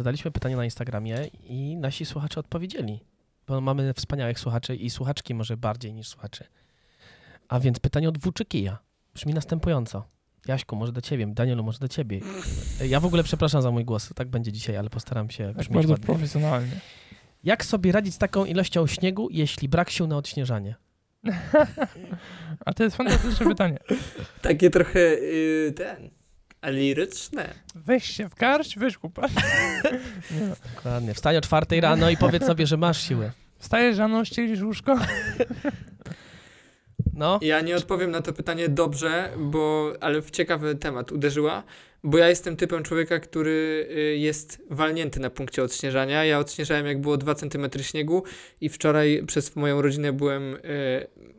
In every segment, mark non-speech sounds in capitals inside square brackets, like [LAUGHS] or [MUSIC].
zadaliśmy pytanie na Instagramie i nasi słuchacze odpowiedzieli. Bo mamy wspaniałych słuchaczy i słuchaczki może bardziej niż słuchaczy. A więc pytanie od Włóczykija. Brzmi następująco. Jaśku, może do ciebie, Danielu, może do ciebie. Ja w ogóle przepraszam za mój głos, tak będzie dzisiaj, ale postaram się Tak brzmieć bardzo ładnie. profesjonalnie. Jak sobie radzić z taką ilością śniegu, jeśli brak sił na odśnieżanie? [LAUGHS] A to jest fantastyczne pytanie. Takie trochę y, ten. Liryczne. Weź się w garść, weź. [LAUGHS] Nie no. Dokładnie. Wstań o czwartej rano i powiedz sobie, że masz siłę. Wstajesz rano, ścielisz łóżko. No, Ja nie odpowiem na to pytanie dobrze, bo ale w ciekawy temat uderzyła, bo ja jestem typem człowieka, który y, jest walnięty na punkcie odśnieżania. Ja odśnieżałem jak było 2 cm śniegu i wczoraj przez moją rodzinę byłem y,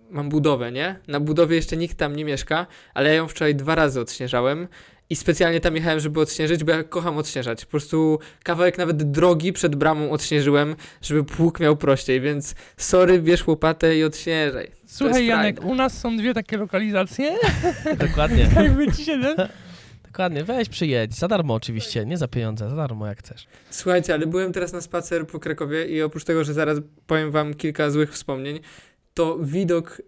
mam budowę, nie? Na budowie jeszcze nikt tam nie mieszka, ale ja ją wczoraj dwa razy odśnieżałem. I specjalnie tam jechałem, żeby odśnieżyć, bo ja kocham odśnieżać. Po prostu kawałek nawet drogi przed bramą odśnieżyłem, żeby pług miał prościej, więc sorry, bierz łopatę i odśnieżaj. Słuchaj, Janek, u nas są dwie takie lokalizacje. [LAUGHS] dokładnie. [LAUGHS] Jakby ci się. Dokładnie, weź przyjedź. Za darmo oczywiście, nie za pieniądze, za darmo jak chcesz. Słuchajcie, ale byłem teraz na spacer po Krakowie i oprócz tego, że zaraz powiem wam kilka złych wspomnień, to widok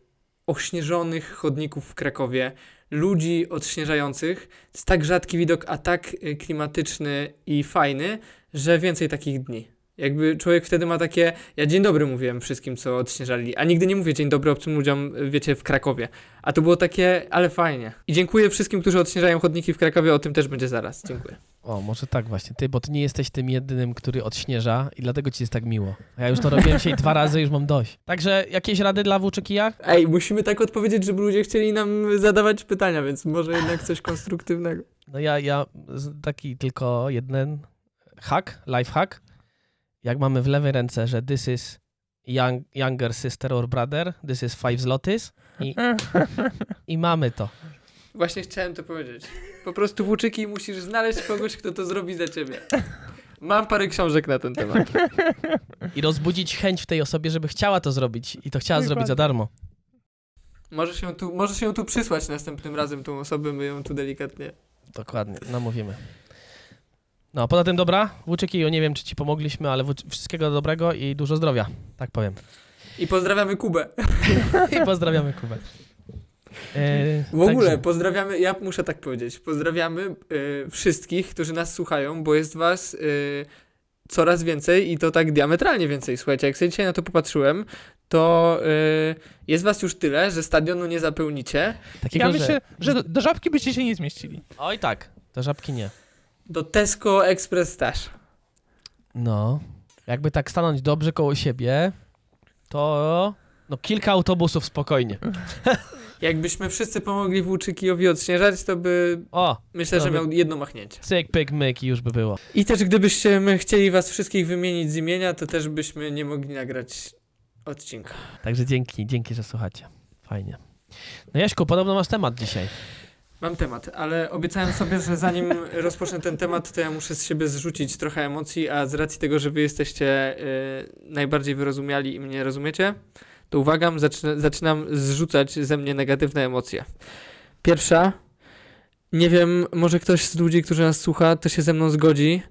ośnieżonych chodników w Krakowie, ludzi odśnieżających, to jest tak rzadki widok, a tak y, klimatyczny i fajny, że więcej takich dni. Jakby człowiek wtedy ma takie, ja dzień dobry mówiłem wszystkim, co odśnieżali, a nigdy nie mówię dzień dobry obcym ludziom, y, wiecie, w Krakowie. A to było takie, ale fajnie. I dziękuję wszystkim, którzy odśnieżają chodniki w Krakowie, o tym też będzie zaraz. Dziękuję. O, może tak właśnie, ty, bo ty nie jesteś tym jedynym, który odśnieża i dlatego ci jest tak miło. A ja już to robiłem dzisiaj dwa razy, już mam dość. Także jakieś rady dla włóczykija? Ej, musimy tak odpowiedzieć, żeby ludzie chcieli nam zadawać pytania, więc może jednak coś konstruktywnego. No ja, ja taki tylko jeden hack, life hack. Jak mamy w lewej ręce, że this is young, younger sister or brother, this is five zlotys i, [LAUGHS] i mamy to. Właśnie chciałem to powiedzieć. Po prostu włóczyki musisz znaleźć kogoś, kto to zrobi za ciebie. Mam parę książek na ten temat. I rozbudzić chęć w tej osobie, żeby chciała to zrobić i to chciała zrobić za darmo. Możesz ją tu, możesz ją tu przysłać następnym razem, tą osobę, my ją tu delikatnie... Dokładnie, namówimy. No, poza tym dobra, Włóczykiju, nie wiem, czy ci pomogliśmy, ale wszystkiego dobrego i dużo zdrowia, tak powiem. I pozdrawiamy Kubę. [LAUGHS] I pozdrawiamy Kubę. E, W ogóle także- pozdrawiamy, ja muszę tak powiedzieć, pozdrawiamy y, wszystkich, którzy nas słuchają, bo jest was y, coraz więcej i to tak diametralnie więcej. Słuchajcie, jak sobie dzisiaj na to popatrzyłem, to y, jest was już tyle, że stadionu nie zapełnicie. Takiego, Ja że... myślę, że do, do żabki byście się nie zmieścili. Oj tak, te żabki nie. Do Tesco Express też. No, jakby tak stanąć dobrze koło siebie, to no kilka autobusów spokojnie. [LAUGHS] Jakbyśmy wszyscy pomogli Włóczykijowi odśnieżać, to by O, myślę, że No, miał jedno machnięcie. cyk, pyk, myk i już by było. I też gdybyśmy chcieli was wszystkich wymienić z imienia, to też byśmy nie mogli nagrać odcinka. Także dzięki, dzięki, że słuchacie. Fajnie. No Jaśku, podobno masz temat dzisiaj. Mam temat, ale obiecałem sobie, że zanim [LAUGHS] rozpocznę ten temat, to ja muszę z siebie zrzucić trochę emocji, a z racji tego, że wy jesteście y, najbardziej wyrozumiali i mnie rozumiecie, to uwaga, zacznę, zaczynam zrzucać ze mnie negatywne emocje. Pierwsza, nie wiem, może ktoś z ludzi, którzy nas słucha, to się ze mną zgodzi.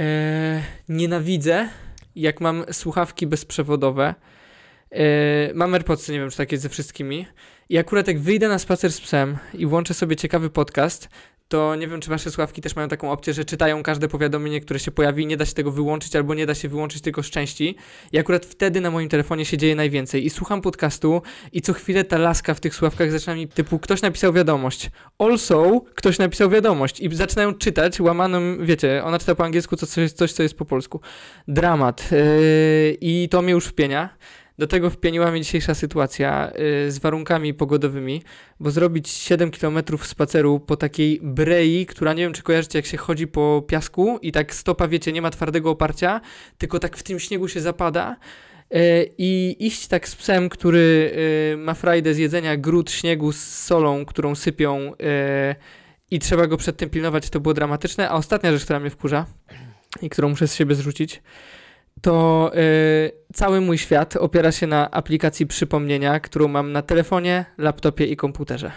E, nienawidzę, jak mam słuchawki bezprzewodowe. E, mam AirPodsy, nie wiem, czy tak jest ze wszystkimi. I akurat jak wyjdę na spacer z psem i włączę sobie ciekawy podcast, to nie wiem, czy wasze słuchawki też mają taką opcję, że czytają każde powiadomienie, które się pojawi nie da się tego wyłączyć, albo nie da się wyłączyć tylko z części. I akurat wtedy na moim telefonie się dzieje najwięcej. I słucham podcastu i co chwilę ta laska w tych słuchawkach zaczyna mi typu ktoś napisał wiadomość. Also, ktoś napisał wiadomość i zaczynają czytać łamanym, wiecie, ona czyta po angielsku co, coś, coś, co jest po polsku. Dramat. Yy, I to mnie już wpienia. Do tego wpieniła mnie dzisiejsza sytuacja yy, z warunkami pogodowymi, bo zrobić 7 km spaceru po takiej brei, która nie wiem czy kojarzycie jak się chodzi po piasku i tak stopa wiecie nie ma twardego oparcia, tylko tak w tym śniegu się zapada yy, i iść tak z psem, który yy, ma frajdę z jedzenia grud śniegu z solą, którą sypią yy, i trzeba go przed tym pilnować, to było dramatyczne, a ostatnia rzecz, która mnie wkurza i którą muszę z siebie zrzucić, to y, cały mój świat opiera się na aplikacji przypomnienia, którą mam na telefonie, laptopie i komputerze.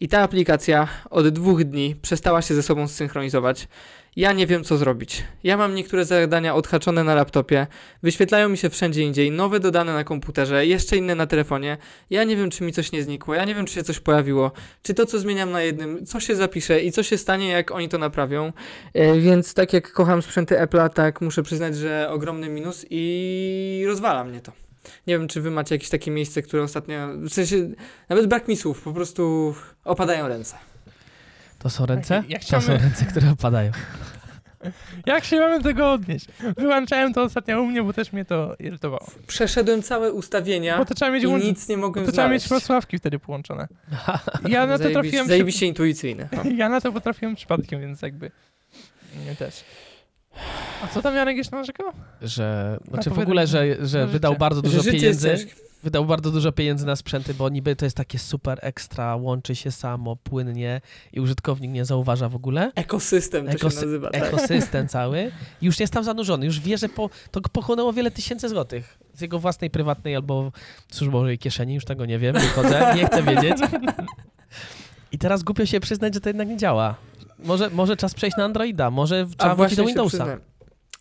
I ta aplikacja od dwóch dni przestała się ze sobą zsynchronizować. Ja nie wiem, co zrobić. Ja mam niektóre zadania odhaczone na laptopie, wyświetlają mi się wszędzie indziej, nowe dodane na komputerze, jeszcze inne na telefonie. Ja nie wiem, czy mi coś nie znikło, ja nie wiem, czy się coś pojawiło, czy to, co zmieniam na jednym, co się zapisze i co się stanie, jak oni to naprawią. E, więc tak jak kocham sprzęty Apple'a, tak muszę przyznać, że ogromny minus i rozwala mnie to. Nie wiem, czy wy macie jakieś takie miejsce, które ostatnio, w sensie, nawet brak mi słów, po prostu opadają ręce. To są ręce? Jak- jak To są ręce, które opadają. [LAUGHS] Jak się mamy tego odnieść? Wyłączałem to ostatnio u mnie, bo też mnie to irytowało. Przeszedłem całe ustawienia Bo to trzeba mieć i nic nie mogłem To trzeba mieć znaleźć. Wrocławki wtedy połączone. [LAUGHS] Ja na to Zajebiście- trafiłem. przy- Zajebiście intuicyjne. [LAUGHS] Ja na to potrafiłem przypadkiem, więc jakby. Nie też. A co tam Janek jeszcze narzekał? Że, znaczy w ogóle, że, że że wydał bardzo Że dużo życie jest pieniędzy. ciężkie. Wydał bardzo dużo pieniędzy na sprzęty, bo niby to jest takie super ekstra, łączy się samo, płynnie i użytkownik nie zauważa w ogóle. Ekosystem to Ekosy- się nazywa. Tak. Ekosystem cały. I już jest tam zanurzony. Już wie, że po, to pochłonęło wiele tysięcy złotych. Z jego własnej, prywatnej albo służbowej kieszeni. Już tego nie wiem, nie chodzę, [LAUGHS] nie chcę wiedzieć. I teraz głupio się przyznać, że to jednak nie działa. Może, może czas przejść na Androida, może trzeba wrócić do Windowsa.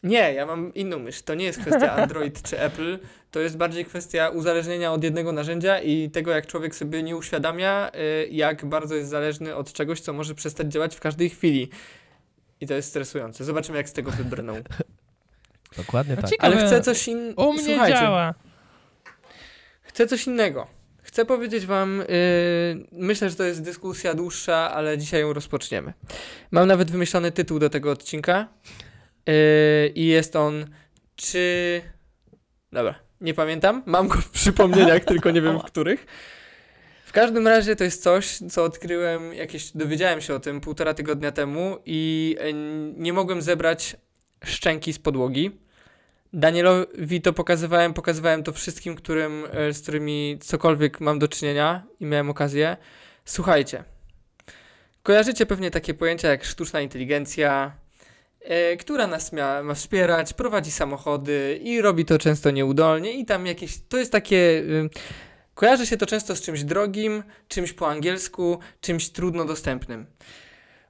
Nie, ja mam inną myśl. To nie jest kwestia [LAUGHS] Android czy Apple, to jest bardziej kwestia uzależnienia od jednego narzędzia i tego, jak człowiek sobie nie uświadamia, y, jak bardzo jest zależny od czegoś, co może przestać działać w każdej chwili. I to jest stresujące. Zobaczymy, jak z tego wybrną. [LAUGHS] Dokładnie tak. ciekawe. Ale chcę coś innego. U mnie działa. Chcę coś innego. Chcę powiedzieć wam, yy, myślę, że to jest dyskusja dłuższa, ale dzisiaj ją rozpoczniemy. Mam nawet wymyślony tytuł do tego odcinka i jest on czy... Dobra, nie pamiętam, mam go w przypomnieniach, tylko nie wiem w [LAUGHS] których. W każdym razie to jest coś, co odkryłem, jakieś dowiedziałem się o tym półtora tygodnia temu i yy, nie mogłem zebrać szczęki z podłogi. Danielowi to pokazywałem, pokazywałem to wszystkim, którym, e, z którymi cokolwiek mam do czynienia i miałem okazję. Słuchajcie, kojarzycie pewnie takie pojęcia jak sztuczna inteligencja, e, która nas mia, ma wspierać, prowadzi samochody i robi to często nieudolnie i tam jakieś, to jest takie, kojarzy się to często z czymś drogim, czymś po angielsku, czymś trudno dostępnym.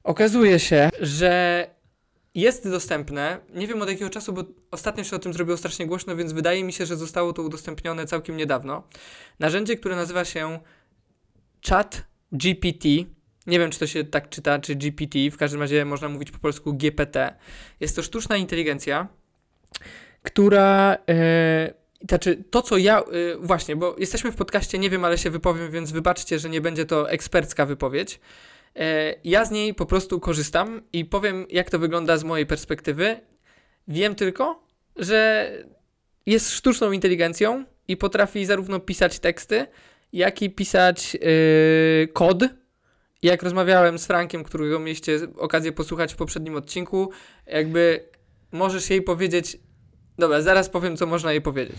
Okazuje się, że jest dostępne. Nie wiem od jakiego czasu, bo ostatnio się o tym zrobiło strasznie głośno, więc wydaje mi się, że zostało to udostępnione całkiem niedawno. Narzędzie, które nazywa się Chat GPT. Nie wiem, czy to się tak czyta, czy GPT. W każdym razie można mówić po polsku GPT. Jest to sztuczna inteligencja, która. E, znaczy, to co ja. E, właśnie, bo jesteśmy w podcaście, nie wiem, ale się wypowiem, więc wybaczcie, że nie będzie to ekspercka wypowiedź. E, Ja z niej po prostu korzystam i powiem, jak to wygląda z mojej perspektywy. Wiem tylko, że jest sztuczną inteligencją i potrafi zarówno pisać teksty, jak i pisać yy, kod. Jak rozmawiałem z Frankiem, którego mieliście okazję posłuchać w poprzednim odcinku, jakby możesz jej powiedzieć. Dobra, zaraz powiem, co można jej powiedzieć.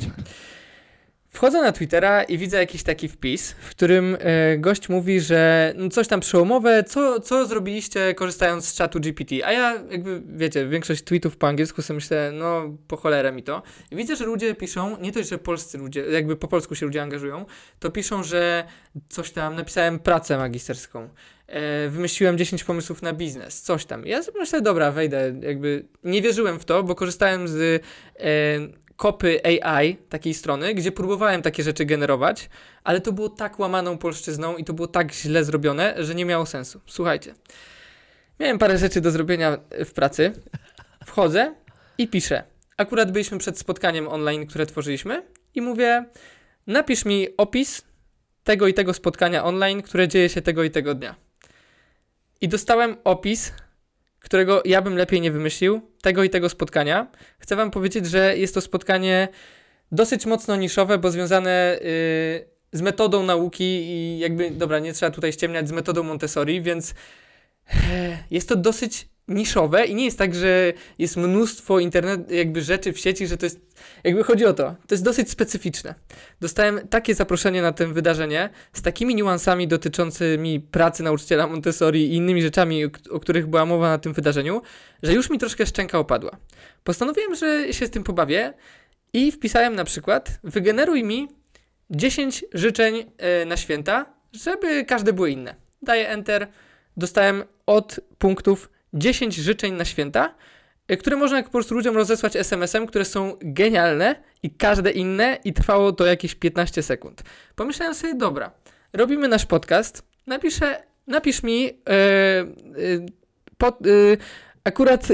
Wchodzę na Twittera i widzę jakiś taki wpis, w którym e, gość mówi, że no coś tam przełomowe, co, co zrobiliście korzystając z czatu GPT. A ja jakby, wiecie, większość tweetów po angielsku sobie myślę, no po cholerę mi to. I widzę, że ludzie piszą, nie to, że polscy ludzie, jakby po polsku się ludzie angażują, to piszą, że coś tam, napisałem pracę magisterską, wymyśliłem 10 pomysłów na biznes, coś tam. Ja sobie myślę, dobra, wejdę, jakby nie wierzyłem w to, bo korzystałem z e, kopy AI, takiej strony, gdzie próbowałem takie rzeczy generować, ale to było tak łamaną polszczyzną i to było tak źle zrobione, że nie miało sensu. Słuchajcie, miałem parę rzeczy do zrobienia w pracy, wchodzę i piszę. Akurat byliśmy przed spotkaniem online, które tworzyliśmy i mówię, napisz mi opis tego i tego spotkania online, które dzieje się tego i tego dnia. I dostałem opis którego ja bym lepiej nie wymyślił, tego i tego spotkania. Chcę Wam powiedzieć, że jest to spotkanie dosyć mocno niszowe, bo związane yy, z metodą nauki i jakby, dobra, nie trzeba tutaj ściemniać, z metodą Montessori, więc e, jest to dosyć niszowe i nie jest tak, że jest mnóstwo internet, jakby rzeczy w sieci, że to jest, jakby chodzi o to, to jest dosyć specyficzne. Dostałem takie zaproszenie na to wydarzenie z takimi niuansami dotyczącymi pracy nauczyciela Montessori i innymi rzeczami, o, o których była mowa na tym wydarzeniu, że już mi troszkę szczęka opadła. Postanowiłem, że się z tym pobawię i wpisałem na przykład wygeneruj mi 10 życzeń e, na święta, żeby każde były inne. Daję Enter, dostałem od punktów 10 życzeń na święta, y, które można po prostu ludziom rozesłać SMS-em, które są genialne i każde inne i trwało to jakieś 15 sekund. Pomyślałem sobie, dobra, robimy nasz podcast, napiszę, napisz mi, yy, yy, pod, yy, akurat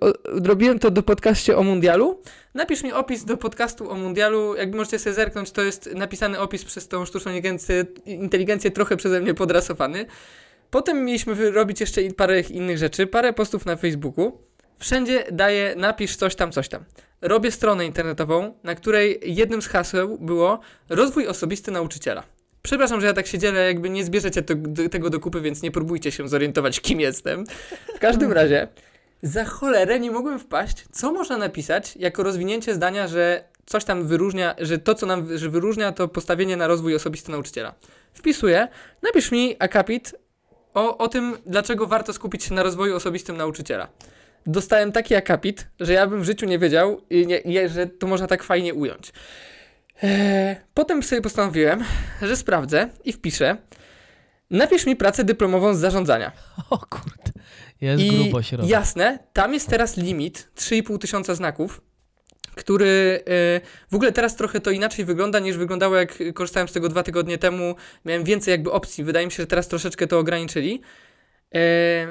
o, robiłem to do podcaście o mundialu, napisz mi opis do podcastu o mundialu, jakby możecie sobie zerknąć, to jest napisany opis przez tą sztuczną inteligencję, inteligencję trochę przeze mnie podrasowany. Potem mieliśmy robić jeszcze parę innych rzeczy, parę postów na Facebooku. Wszędzie daję napisz coś tam, coś tam. Robię stronę internetową, na której jednym z haseł było rozwój osobisty nauczyciela. Przepraszam, że ja tak się dzielę, jakby nie zbierzecie to, do, tego do kupy, więc nie próbujcie się zorientować, kim jestem. W każdym [LAUGHS] razie, za cholerę nie mogłem wpaść, co można napisać jako rozwinięcie zdania, że coś tam wyróżnia, że to, co nam że wyróżnia, to postawienie na rozwój osobisty nauczyciela. Wpisuję, napisz mi akapit o, o tym, dlaczego warto skupić się na rozwoju osobistym nauczyciela. Dostałem taki akapit, że ja bym w życiu nie wiedział, i nie, nie, że to można tak fajnie ująć. Eee, potem sobie postanowiłem, że sprawdzę i wpiszę. Napisz mi pracę dyplomową z zarządzania. O kurde, jest I grubo się robi. jasne, tam jest teraz limit 3,5 tysiąca znaków, który e, w ogóle teraz trochę to inaczej wygląda niż wyglądało jak korzystałem z tego dwa tygodnie temu. Miałem więcej jakby opcji. Wydaje mi się, że teraz troszeczkę to ograniczyli. E,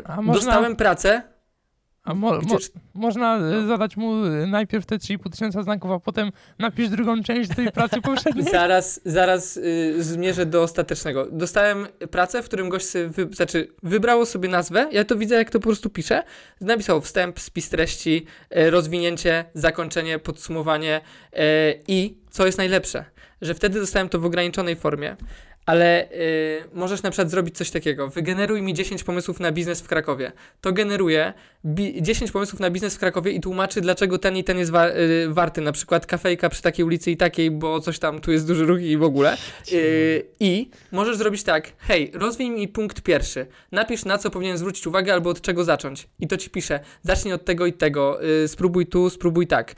A można- Dostałem pracę. A mo, mo, można y, zadać mu y, najpierw te 3,5 tysiąca znaków, a potem napisz drugą część tej pracy poprzedniej? [LAUGHS] zaraz zaraz y, zmierzę do ostatecznego. Dostałem pracę, w którym gość sobie wy, znaczy, wybrało sobie nazwę. Ja to widzę, jak to po prostu pisze. Napisał wstęp, spis treści, e, rozwinięcie, zakończenie, podsumowanie e, i co jest najlepsze, że wtedy dostałem to w ograniczonej formie. Ale y, możesz na przykład zrobić coś takiego. Wygeneruj mi 10 pomysłów na biznes w Krakowie. To generuje bi- 10 pomysłów na biznes w Krakowie i tłumaczy, dlaczego ten i ten jest wa- y, warty. Na przykład kafejka przy takiej ulicy i takiej, bo coś tam, tu jest duży ruch i w ogóle. Y, I możesz zrobić tak. Hej, rozwij mi punkt pierwszy. Napisz, na co powinien zwrócić uwagę albo od czego zacząć. I to ci pisze. Zacznij od tego i tego. Y, spróbuj tu, spróbuj tak.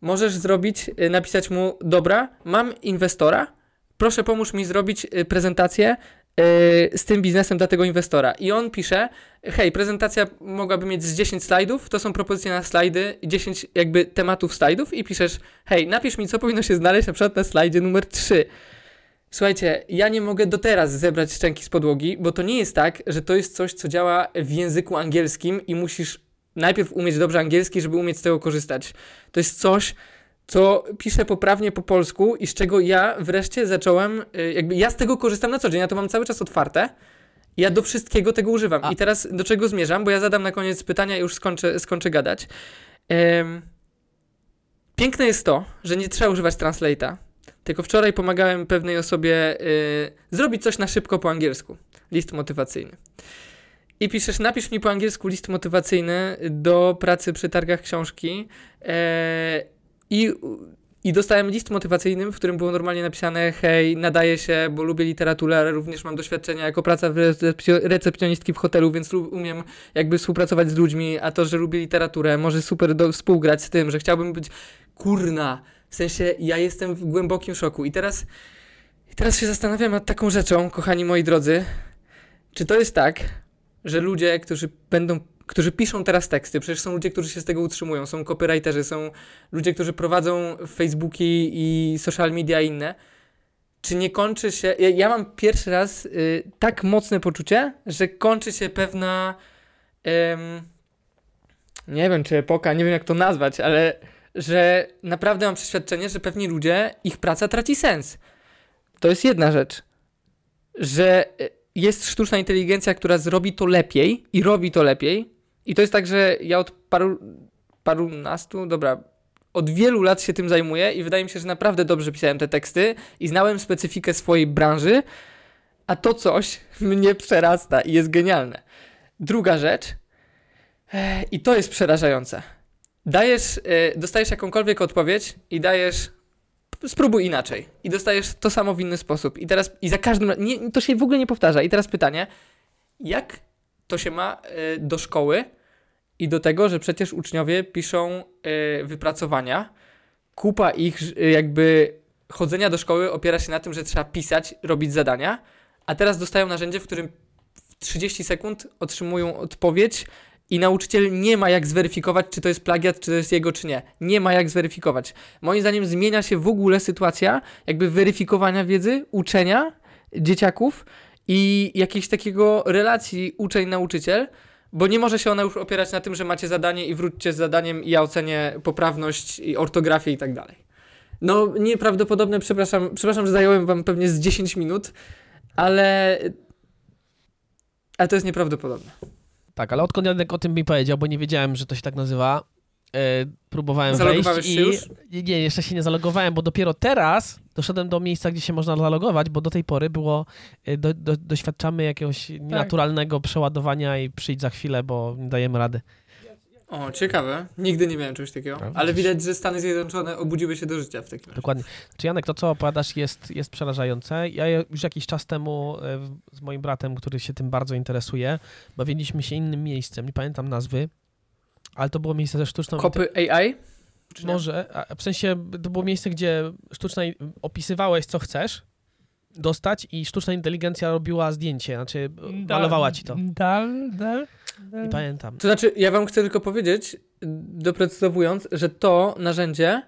Możesz zrobić, y, napisać mu, dobra, mam inwestora, proszę pomóż mi zrobić y, prezentację y, z tym biznesem dla tego inwestora. I on pisze, hej, prezentacja mogłaby mieć z 10 slajdów, to są propozycje na slajdy, 10 jakby tematów slajdów i piszesz, hej, napisz mi, co powinno się znaleźć na przykład na slajdzie numer 3. Słuchajcie, ja nie mogę do teraz zebrać szczęki z podłogi, bo to nie jest tak, że to jest coś, co działa w języku angielskim i musisz najpierw umieć dobrze angielski, żeby umieć z tego korzystać. To jest coś, co piszę poprawnie po polsku i z czego ja wreszcie zacząłem, y, jakby ja z tego korzystam na co dzień, ja to mam cały czas otwarte. Ja do wszystkiego tego używam. A- I teraz do czego zmierzam, bo ja zadam na koniec pytania i już skończę, skończę gadać. Em, piękne jest to, że nie trzeba używać translate'a. Tylko wczoraj pomagałem pewnej osobie y, zrobić coś na szybko po angielsku. List motywacyjny. I piszesz, napisz mi po angielsku list motywacyjny do pracy przy targach książki. E, i, I dostałem list motywacyjny, w którym było normalnie napisane: Hej, nadaję się, bo lubię literaturę, ale również mam doświadczenia jako praca w recepcjo- recepcjonistki w hotelu, więc umiem jakby współpracować z ludźmi. A to, że lubię literaturę, może super do, współgrać z tym, że chciałbym być kurna. W sensie, ja jestem w głębokim szoku. I teraz, i teraz się zastanawiam nad taką rzeczą, kochani moi drodzy. Czy to jest tak, że ludzie, którzy będą, którzy piszą teraz teksty, przecież są ludzie, którzy się z tego utrzymują, są copywriterzy, są ludzie, którzy prowadzą Facebooki i social media i inne, czy nie kończy się, ja, ja mam pierwszy raz y, tak mocne poczucie, że kończy się pewna, em, nie wiem czy epoka, nie wiem jak to nazwać, ale że naprawdę mam przeświadczenie, że pewni ludzie, ich praca traci sens. To jest jedna rzecz, że y, jest sztuczna inteligencja, która zrobi to lepiej i robi to lepiej. I to jest tak, że ja od paru, parunastu, dobra, od wielu lat się tym zajmuję i wydaje mi się, że naprawdę dobrze pisałem te teksty i znałem specyfikę swojej branży, a to coś [LAUGHS] mnie przerasta i jest genialne. Druga rzecz, eh, i to jest przerażające. Dajesz, e, dostajesz jakąkolwiek odpowiedź i dajesz spróbuj inaczej. I dostajesz to samo w inny sposób. I teraz, i za każdym razem, to się w ogóle nie powtarza. I teraz pytanie, jak to się ma e, do szkoły i do tego, że przecież uczniowie piszą e, wypracowania, kupa ich e, jakby chodzenia do szkoły opiera się na tym, że trzeba pisać, robić zadania, a teraz dostają narzędzie, w którym w 30 sekund otrzymują odpowiedź i nauczyciel nie ma jak zweryfikować, czy to jest plagiat, czy to jest jego, czy nie. Nie ma jak zweryfikować. Moim zdaniem zmienia się w ogóle sytuacja jakby weryfikowania wiedzy, uczenia dzieciaków i jakiejś takiego relacji uczeń-nauczyciel, bo nie może się ona już opierać na tym, że macie zadanie i wróćcie z zadaniem i ja ocenię poprawność i ortografię i tak dalej. No, nieprawdopodobne, przepraszam, przepraszam, że zająłem wam pewnie z 10 minut, ale ale to jest nieprawdopodobne. Tak, ale odkąd Janek o tym mi powiedział, bo nie wiedziałem, że to się tak nazywa, e, próbowałem wejść i... już? Nie, jeszcze się nie zalogowałem, bo dopiero teraz doszedłem do miejsca, gdzie się można zalogować, bo do tej pory było, e, do, do, doświadczamy jakiegoś nienaturalnego przeładowania i przyjdź za chwilę, bo nie dajemy rady. O, ciekawe. Nigdy nie miałem czegoś takiego. A, Ale widać, że Stany Zjednoczone obudziły się do życia w takim razie. Dokładnie. Czy Janek, to co opowiadasz jest, jest przerażające. Ja już jakiś czas temu e, z moim bratem, który się tym bardzo interesuje, bawiliśmy się innym miejscem, nie pamiętam nazwy, ale to było miejsce ze sztuczną Kopy AI? Może, w sensie to było miejsce, gdzie sztuczna, opisywałeś co chcesz dostać i sztuczna inteligencja robiła zdjęcie, znaczy malowała ci to. Dal, dal. Nie pamiętam. To znaczy, ja wam chcę tylko powiedzieć, doprecyzowując, że to narzędzie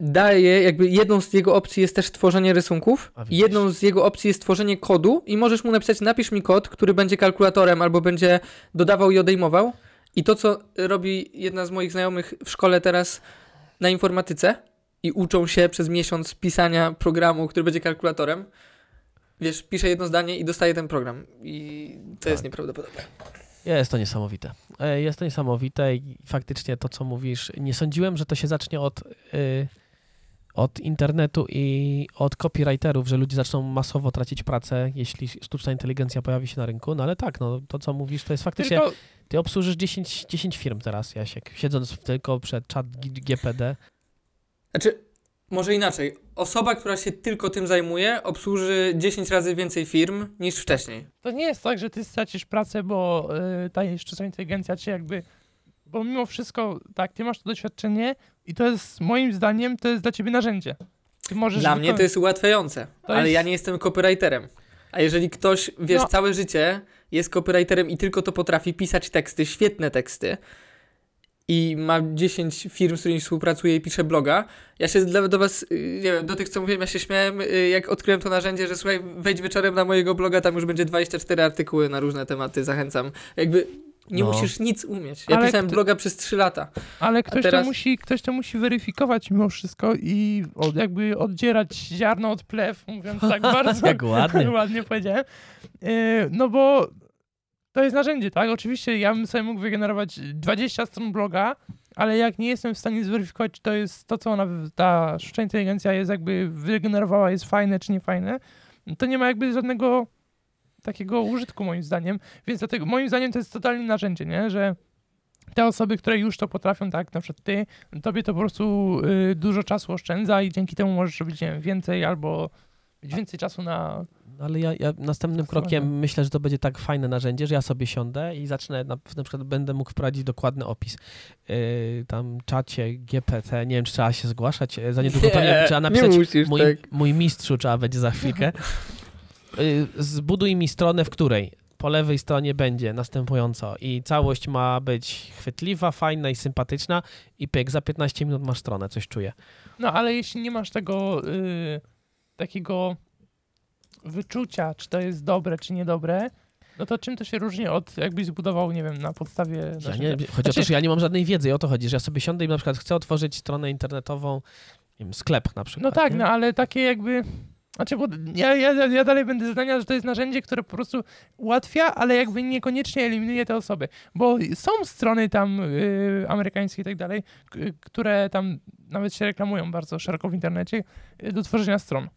daje, jakby jedną z jego opcji jest też tworzenie rysunków, jedną z jego opcji jest tworzenie kodu i możesz mu napisać, napisz mi kod, który będzie kalkulatorem albo będzie dodawał i odejmował. I to, co robi jedna z moich znajomych w szkole teraz na informatyce i uczą się przez miesiąc pisania programu, który będzie kalkulatorem, wiesz, pisze jedno zdanie i dostaje ten program. I to Tak. jest nieprawdopodobne. Jest to niesamowite. E, Jest to niesamowite i faktycznie to, co mówisz, nie sądziłem, że to się zacznie od, y, od internetu i od copywriterów, że ludzie zaczną masowo tracić pracę, jeśli sztuczna inteligencja pojawi się na rynku, no ale tak, no to, co mówisz, to jest faktycznie... Tylko, Ty obsłużysz 10, 10 firm teraz, Jasiek, siedząc tylko przed czat G- GPD. Znaczy, może inaczej. Osoba, która się tylko tym zajmuje, obsłuży 10 razy więcej firm niż wcześniej. to nie jest tak, że ty stracisz pracę, bo y, ta sztuczna inteligencja cię jakby... Bo mimo wszystko, tak, ty masz to doświadczenie i to jest, moim zdaniem, to jest dla ciebie narzędzie. Ty możesz Dla mnie to jest ułatwiające, To ale jest- ja nie jestem copywriterem. A jeżeli ktoś, wiesz, No. całe życie jest copywriterem i tylko to potrafi pisać teksty, świetne teksty i ma 10 firm, z którymi współpracuje i pisze bloga, ja się dla, do was, y, nie wiem, do tych, co mówiłem, ja się śmiałem, y, jak odkryłem to narzędzie, że słuchaj, wejdź wieczorem na mojego bloga, tam już będzie 24 artykuły na różne tematy, zachęcam. Jakby nie No. musisz nic umieć. Ja Ale pisałem kto- bloga przez 3 lata. Ale ktoś, teraz- to musi, ktoś to musi weryfikować mimo wszystko i od, jakby oddzierać ziarno od plew, mówiąc tak [LAUGHS] bardzo Jak ładnie. ładnie powiedziałem. Yy, no bo to jest narzędzie, tak? Oczywiście ja bym sobie mógł wygenerować 20 stron bloga, ale jak nie jestem w stanie zweryfikować, czy to jest to, co ona, ta sztuczna inteligencja jest jakby wygenerowała, jest fajne czy nie fajne, to nie ma jakby żadnego takiego użytku moim zdaniem. Więc dlatego moim zdaniem to jest totalnie narzędzie, nie? Że te osoby, które już to potrafią, tak, na przykład ty, tobie to po prostu y, dużo czasu oszczędza i dzięki temu możesz robić wiem, więcej albo mieć więcej czasu na... Ale ja, ja następnym Zdecydowanie. krokiem myślę, że to będzie tak fajne narzędzie, że ja sobie siądę i zacznę, na, na przykład będę mógł wprowadzić dokładny opis. Yy, tam czacie GPT, nie wiem, czy trzeba się zgłaszać, yy, za niedługo pewnie trzeba napisać musisz, mój, tak. mój mistrzu trzeba będzie za chwilkę. [LAUGHS] Y, Zbuduj mi stronę, w której po lewej stronie będzie następująco i całość ma być chwytliwa, fajna i sympatyczna i pyk, za 15 minut masz stronę, coś czuję. No ale jeśli nie masz tego y, takiego wyczucia, czy to jest dobre, czy niedobre, no to czym to się różni od jakbyś zbudował, nie wiem, na podstawie... Ja nie, chodzi o Znaczy- to, że ja nie mam żadnej wiedzy, o to chodzi, że ja sobie siądę i na przykład chcę otworzyć stronę internetową, nie wiem, sklep na przykład. No tak, nie? no ale takie jakby... Znaczy, bo ja, ja, ja dalej będę zdania, że to jest narzędzie, które po prostu ułatwia, ale jakby niekoniecznie eliminuje te osoby. Bo są strony tam y, amerykańskie i tak dalej, które tam nawet się reklamują bardzo szeroko w internecie y, do tworzenia stron.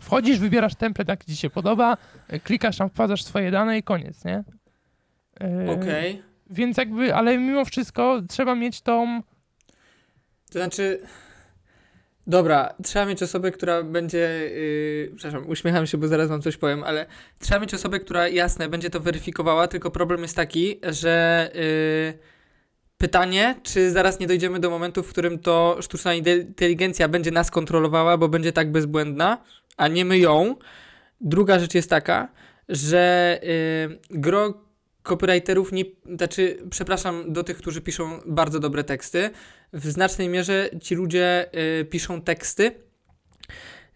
Wchodzisz, wybierasz template, jaki ci się podoba, y, klikasz tam, wkładasz swoje dane i koniec, nie? Y, Okej. Więc jakby, ale mimo wszystko trzeba mieć tą... To znaczy. Dobra, trzeba mieć osobę, która będzie. Yy, przepraszam, uśmiecham się, bo zaraz wam coś powiem, ale trzeba mieć osobę, która jasne będzie to weryfikowała, tylko problem jest taki, że yy, pytanie, czy zaraz nie dojdziemy do momentu, w którym to sztuczna inteligencja będzie nas kontrolowała, bo będzie tak bezbłędna, a nie my ją. Druga rzecz jest taka, że yy, gro copywriterów nie, znaczy, przepraszam do tych, którzy piszą bardzo dobre teksty. W znacznej mierze ci ludzie y, piszą teksty,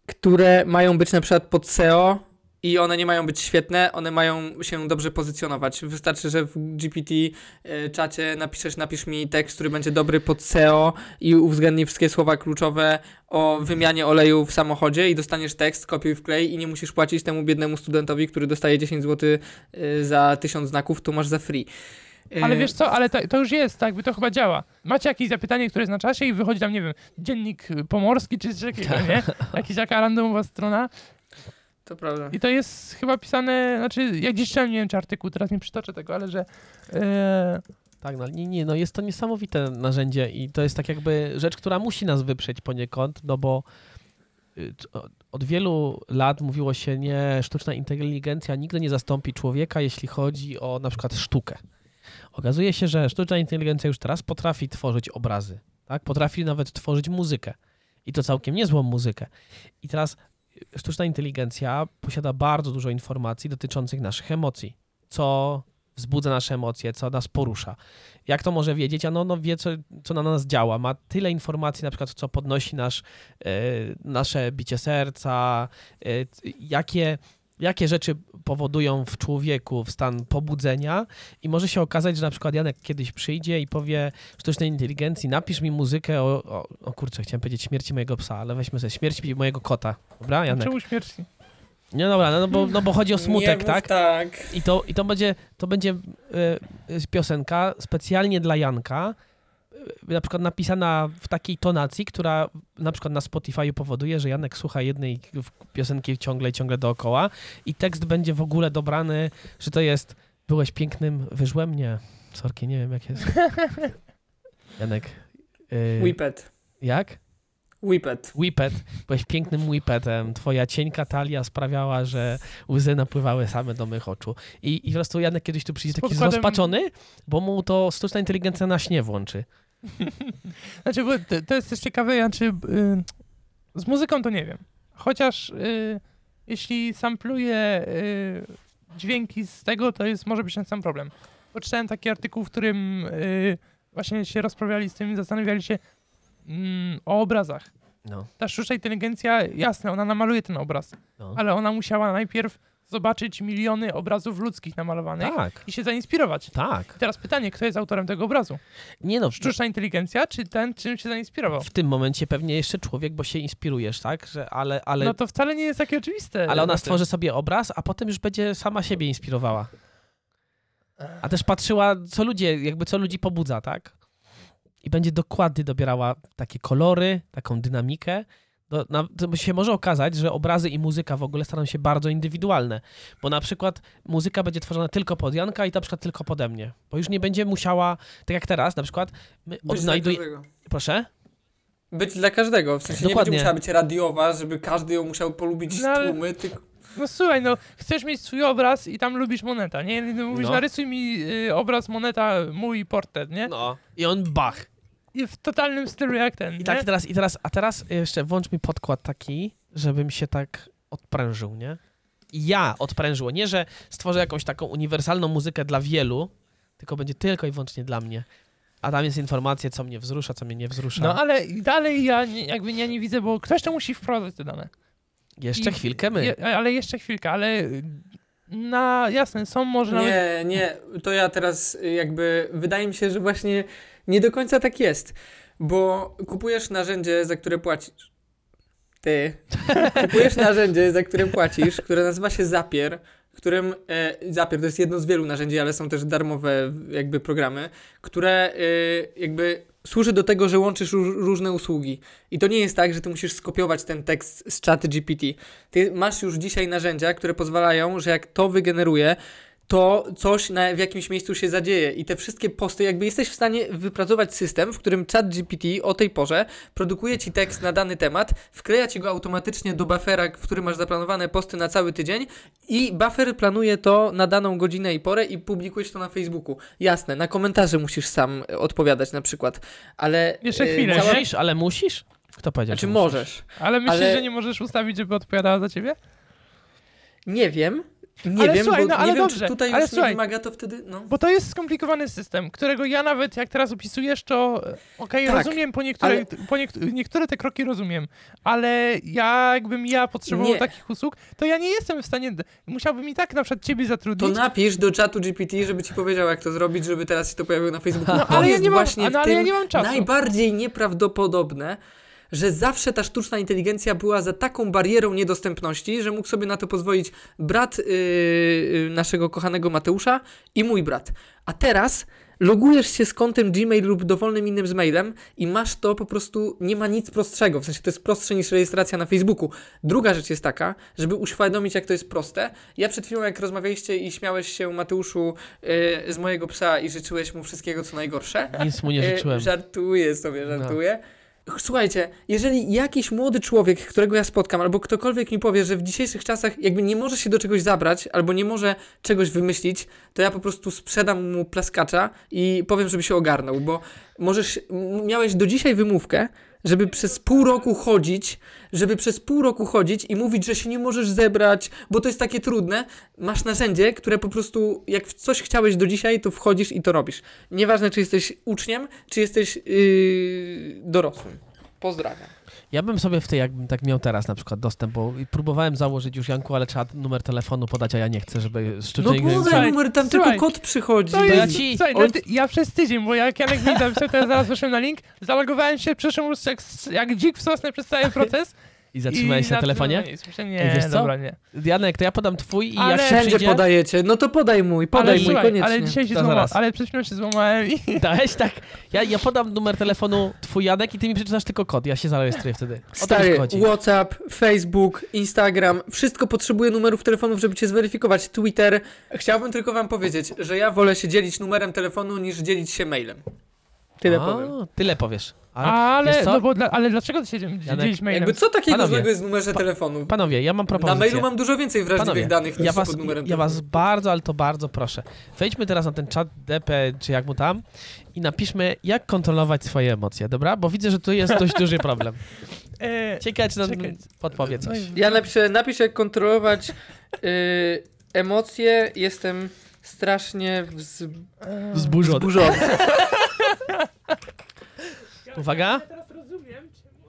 które mają być na przykład pod SEO i one nie mają być świetne, one mają się dobrze pozycjonować. Wystarczy, że w GPT y, czacie napiszesz, napisz mi tekst, który będzie dobry pod SEO i uwzględni wszystkie słowa kluczowe o wymianie oleju w samochodzie i dostaniesz tekst, kopiuj wklej i nie musisz płacić temu biednemu studentowi, który dostaje 10 zł y, za 1000 znaków, to masz za free. Y, Ale wiesz co, ale to, to już jest, tak, by to chyba działa. Macie jakieś zapytanie, które jest na czasie i wychodzi tam, nie wiem, dziennik pomorski czy coś takiego, [LAUGHS] nie? Jakaś taka randomowa strona. To prawda. I to jest chyba pisane, znaczy, jak gdzieś czytałem, nie wiem czy artykuł, teraz nie przytoczę tego, ale że e, Tak, no nie, nie, no jest to niesamowite narzędzie i to jest tak jakby rzecz, która musi nas wyprzeć poniekąd, no bo y, od wielu lat mówiło się, nie, sztuczna inteligencja nigdy nie zastąpi człowieka, jeśli chodzi o na przykład sztukę. Okazuje się, że sztuczna inteligencja już teraz potrafi tworzyć obrazy, tak? Potrafi nawet tworzyć muzykę i to całkiem niezłą muzykę. I teraz sztuczna inteligencja posiada bardzo dużo informacji dotyczących naszych emocji, co wzbudza nasze emocje, co nas porusza. Jak to może wiedzieć? Ano, no wie, co, co na nas działa. Ma tyle informacji, na przykład, co podnosi nasz, e, nasze bicie serca, e, jakie, jakie rzeczy powodują w człowieku w stan pobudzenia i może się okazać, że na przykład Janek kiedyś przyjdzie i powie sztucznej inteligencji, napisz mi muzykę o, o, o kurczę, chciałem powiedzieć śmierci mojego psa, ale weźmy sobie śmierć mojego kota. Dobra, Janek? czemu śmierci? Nie, dobra, no bo, no bo chodzi o Nie smutek, mów tak? tak. I to, i to będzie, to będzie e, e, piosenka specjalnie dla Janka, na przykład napisana w takiej tonacji, która na przykład na Spotify powoduje, że Janek słucha jednej piosenki ciągle i ciągle dookoła i tekst będzie w ogóle dobrany, że to jest byłeś pięknym, wyżłem mnie. Sorki, nie wiem jak jest. [LAUGHS] Janek. e, Whippet. jak? Whippet. Whippet. Byłeś pięknym whippetem. Twoja cienka talia sprawiała, że łzy napływały same do mych oczu. I, i po prostu Janek kiedyś tu przyjdzie taki podkładem- zrozpaczony, bo mu to sztuczna inteligencja na śnie włączy. Znaczy, bo to, to jest też ciekawe, znaczy, y, z muzyką to nie wiem. Chociaż y, jeśli sampluję y, dźwięki z tego, to jest, może być ten sam problem. Poczytałem taki artykuł, w którym y, właśnie się rozprawiali z tym i zastanawiali się mm, o obrazach. No, Ta sztuczna inteligencja, jasne, ona namaluje ten obraz, no. ale ona musiała najpierw zobaczyć miliony obrazów ludzkich namalowanych Tak, i się zainspirować. tak. Teraz pytanie, kto jest autorem tego obrazu? Nie no, Sztuczna inteligencja, czy ten, czym się zainspirował? w tym momencie pewnie jeszcze człowiek, bo się inspirujesz, tak? Że, ale, ale, No to wcale nie jest takie oczywiste. ale ona stworzy sobie obraz, a potem już będzie sama siebie inspirowała. A też patrzyła, co ludzie, jakby co ludzi pobudza, tak? I będzie dokładnie dobierała takie kolory, taką dynamikę. Do, na, to się może okazać, że obrazy i muzyka w ogóle staną się bardzo indywidualne. Bo na przykład muzyka będzie tworzona tylko pod Janka i na przykład tylko pode mnie. Bo już nie będzie musiała, tak jak teraz, na przykład my odnajdujemy... Proszę? Być dla każdego. W sensie nie Dokładnie. będzie musiała być radiowa, żeby każdy ją musiał polubić No ale- tłumy, tylko... No słuchaj, no chcesz mieć swój obraz i tam lubisz moneta, nie? No, Mówisz, No. narysuj mi y, obraz moneta, mój portret, nie? No. I on bach. W totalnym stylu jak ten, I tak nie? i teraz, i teraz, a teraz jeszcze włącz mi podkład taki, żebym się tak odprężył, nie? I ja odprężyło. Nie, że stworzę jakąś taką uniwersalną muzykę dla wielu, tylko będzie tylko i wyłącznie dla mnie. A tam jest informacja, co mnie wzrusza, co mnie nie wzrusza. No ale i dalej ja nie, jakby ja nie widzę, bo ktoś to musi wprowadzać te dane. Jeszcze I- chwilkę my. Je, ale jeszcze chwilkę, ale na jasne, są może nawet... Nie, nie, to ja teraz jakby, wydaje mi się, że właśnie nie do końca tak jest, bo kupujesz narzędzie, za które płacisz. Ty. [LAUGHS] Kupujesz narzędzie, za które płacisz, które nazywa się Zapier, którym e, Zapier to jest jedno z wielu narzędzi, ale są też darmowe jakby programy, które e, jakby służy do tego, że łączysz róż, różne usługi. I to nie jest tak, że ty musisz skopiować ten tekst z czaty GPT. Ty masz już dzisiaj narzędzia, które pozwalają, że jak to wygeneruje, to coś na, w jakimś miejscu się zadzieje i te wszystkie posty, jakby jesteś w stanie wypracować system, w którym chat GPT o tej porze produkuje ci tekst na dany temat, wkleja ci go automatycznie do buffera, w którym masz zaplanowane posty na cały tydzień i buffer planuje to na daną godzinę i porę i publikujesz to na Facebooku. Jasne, na komentarze musisz sam odpowiadać na przykład, ale... Jeszcze e, chwilę, cała- Musisz, ale musisz? Kto powiedział, Znaczy możesz. Ale myślisz, ale- że nie możesz ustawić, żeby odpowiadała za ciebie? Nie wiem, Nie Ale wiem, słuchaj, bo no, ale wiem, dobrze, czy tutaj ale już słuchaj. wymaga to wtedy, no. Bo to jest skomplikowany system, którego ja nawet, jak teraz opisujesz, to e, okej, Tak, rozumiem, po niektóre, ale- po niekt- niektóre te kroki rozumiem, ale ja, jakbym ja potrzebował Nie. takich usług, to ja nie jestem w stanie, musiałbym i tak na przykład ciebie To zatrudnić, napisz do czatu GPT, żeby ci powiedział, jak to zrobić, żeby teraz się to pojawiło na Facebooku. no, to ale ja nie mam, właśnie no, ale ja nie mam czasu. najbardziej nieprawdopodobne, że zawsze ta sztuczna inteligencja była za taką barierą niedostępności, że mógł sobie na to pozwolić brat yy, yy, naszego kochanego Mateusza i mój brat. A teraz logujesz się z kontem Gmail lub dowolnym innym z mailem i masz to po prostu, nie ma nic prostszego, w sensie to jest prostsze niż rejestracja na Facebooku. Druga rzecz jest taka, żeby uświadomić, jak to jest proste. Ja przed chwilą, jak rozmawialiście i śmiałeś się, Mateuszu, yy, z mojego psa i życzyłeś mu wszystkiego, co najgorsze, Nic mu nie E, życzyłem. Żartuję sobie, żartuję. Słuchajcie, jeżeli jakiś młody człowiek, którego ja spotkam, albo ktokolwiek mi powie, że w dzisiejszych czasach jakby nie może się do czegoś zabrać, albo nie może czegoś wymyślić, to ja po prostu sprzedam mu plaskacza i powiem, żeby się ogarnął, bo możesz, miałeś do dzisiaj wymówkę, żeby przez pół roku chodzić, żeby przez pół roku chodzić i mówić, że się nie możesz zebrać, bo to jest takie trudne. Masz narzędzie, które po prostu, jak w coś chciałeś do dzisiaj, to wchodzisz i to robisz. Nieważne, czy jesteś uczniem, czy jesteś yy, dorosłym. Pozdrawiam. Ja bym sobie w tej, jakbym tak miał teraz na przykład dostęp, bo próbowałem założyć już Janku, ale trzeba numer telefonu podać, a ja nie chcę, żeby No sztucznie... podaj Słuchaj, numer, tam słuchaj, tylko kod przychodzi. To To jest, ja ci- Słuchaj, no ty, ja przez tydzień, bo jak Janek mi napisał, to ja zaraz weszłem na link, zalogowałem się, przeszłem już jak, jak dzik w sosnę przez cały [LAUGHS] proces. I zatrzymałeś i się na telefonie? Myślę, nie, Ej, wiesz co? dobra, nie. Janek, to ja podam twój i Ale- jak się Wszędzie przyjdzie... podajecie. No to podaj mój, podaj ale mój, słuchaj, koniecznie. ale dzisiaj się To złamałem, zaraz. ale przed chwilą się złamałem i... [LAUGHS] Dałeś tak. Ja, ja podam numer telefonu twój Janek i ty mi przeczytasz tylko kod. Ja się zarejestruję wtedy. O to mi Stary, chodzi. WhatsApp, Facebook, Instagram, wszystko potrzebuje numerów telefonów, żeby cię zweryfikować. Twitter. Chciałbym tylko wam powiedzieć, że ja wolę się dzielić numerem telefonu niż dzielić się mailem. Tyle A, powiem. Tyle powiesz. Ale, Ale, no bo, dla, ale dlaczego ty się dzielisz Janek, mailem? Jakby co takiego Panowie, złego jest w numerze pa- telefonu? Panowie, ja mam Na propozycję. mailu mam dużo więcej wrażliwych Panowie, danych niż ja was, pod numerem ja was bardzo, ale to bardzo proszę. Wejdźmy teraz na ten czat DP, czy jak mu tam i napiszmy, jak kontrolować swoje emocje, dobra? Bo widzę, że tu jest dość duży problem. [LAUGHS] E, Ciekawe, czy nam podpowie coś. Ja napiszę, napiszę jak kontrolować yy, emocje. Jestem strasznie wz... Wzburzony. wzburzony. [LAUGHS] Uwaga.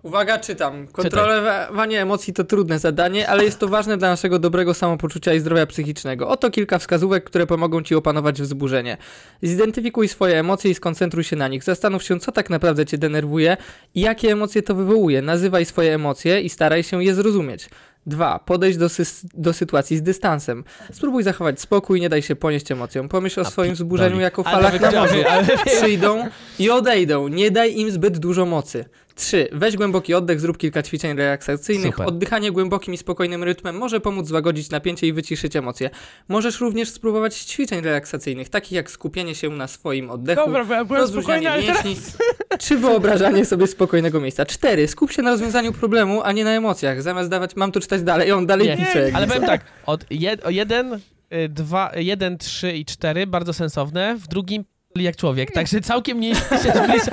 Uwaga, czytam. Kontrolowanie emocji to trudne zadanie, ale jest to ważne dla naszego dobrego samopoczucia i zdrowia psychicznego. Oto kilka wskazówek, które pomogą Ci opanować wzburzenie. Zidentyfikuj swoje emocje i skoncentruj się na nich. Zastanów się, co tak naprawdę Cię denerwuje i jakie emocje to wywołuje. Nazywaj swoje emocje i staraj się je zrozumieć. 2. Podejść do, sys- do sytuacji z dystansem. Spróbuj zachować spokój, nie daj się ponieść emocjom. Pomyśl o swoim wzburzeniu jako falach na morzu. Przyjdą i odejdą. Nie daj im zbyt dużo mocy. 3. Weź głęboki oddech, zrób kilka ćwiczeń relaksacyjnych. Super. Oddychanie głębokim i spokojnym rytmem może pomóc złagodzić napięcie i wyciszyć emocje. Możesz również spróbować ćwiczeń relaksacyjnych, takich jak skupienie się na swoim oddechu, Dobra, byłem rozluźnianie ale teraz... mięśni, [LAUGHS] czy wyobrażanie sobie spokojnego miejsca. 4. Skup się na rozwiązaniu problemu, a nie na emocjach. Zamiast dawać, mam tu czytać dalej, on dalej Nie, pisze. jak Ale powiem tak, od jed, o jeden, y, dwa, jeden, trzy i cztery, bardzo sensowne, w drugim jak człowiek, także całkiem nie się [LAUGHS] zbliża.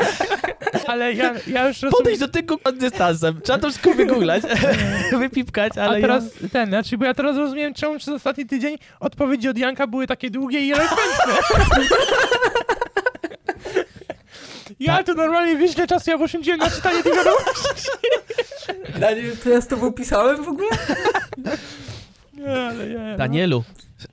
Ale ja, ja już rozumiem... Podejdź do tego pod dystansem, trzeba to wszystko wygooglać, [LAUGHS] wypipkać, ale A teraz ten, znaczy, bo ja teraz rozumiem, czemu przez ostatni tydzień odpowiedzi od Janka były takie długie i elokwentne. [LAUGHS] Ja tu normalnie wyślę czasu, ja poświęciłem na czytanie tych wiadomości. Daniel, to ja z tobą pisałem w ogóle? [LAUGHS] Nie, ale ja, ja... Danielu,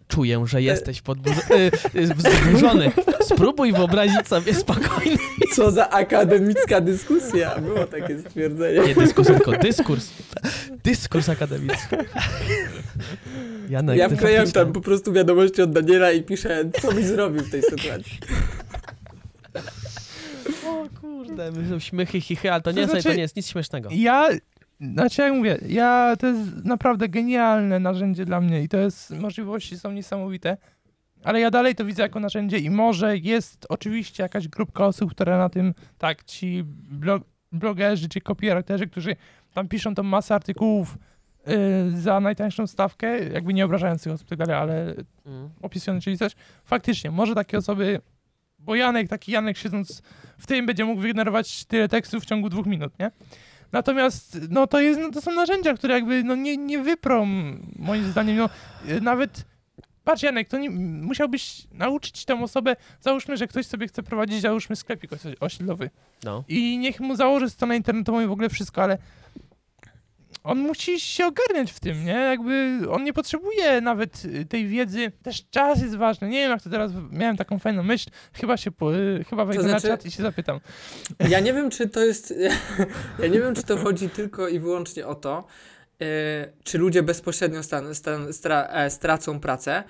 czuję, że jesteś podburz- y, y, wzburzony. Spróbuj wyobrazić sobie spokojny, Co za akademicka dyskusja. Było takie stwierdzenie. nie dyskurs, tylko dyskurs. Dyskurs akademicki. Janek, Ja wklejam tam po prostu wiadomości od Daniela i piszę, co byś zrobił w tej sytuacji. O kurde, my są śmychy, chichy, ale to To nie, jest- znaczy- to nie jest nic śmiesznego. Ja, znaczy jak mówię, ja, to jest naprawdę genialne narzędzie dla mnie i to jest, możliwości są niesamowite, ale ja dalej to widzę jako narzędzie i może jest oczywiście jakaś grupka osób, które na tym, tak, ci blog, blogerzy czy copywriterzy, którzy tam piszą tą masę artykułów y, za najtańszą stawkę, jakby nie obrażając tych osób, tak dalej, ale Mm. opisując, czyli coś, faktycznie, może takie osoby, bo Janek, taki Janek siedząc w tym będzie mógł wygenerować tyle tekstów w ciągu dwóch minut, nie? Natomiast, no to jest, no to są narzędzia, które jakby, no nie, nie wyprą, moim zdaniem, no nawet patrz Janek, to nie, musiałbyś nauczyć tę osobę, załóżmy, że ktoś sobie chce prowadzić, załóżmy sklepik osi- osiedlowy No. i niech mu założy stronę internetową i w ogóle wszystko, ale on musi się ogarniać w tym, nie? Jakby on nie potrzebuje nawet y, tej wiedzy. Też czas jest ważny. Nie wiem, jak to teraz miałem taką fajną myśl. Chyba się po, y, chyba wejdę znaczy- na czat i się zapytam. [LAUGHS] Ja nie wiem, czy to jest. [LAUGHS] Ja nie wiem, czy to chodzi tylko i wyłącznie o to, e, czy ludzie bezpośrednio stan, stan, stra, e, stracą pracę.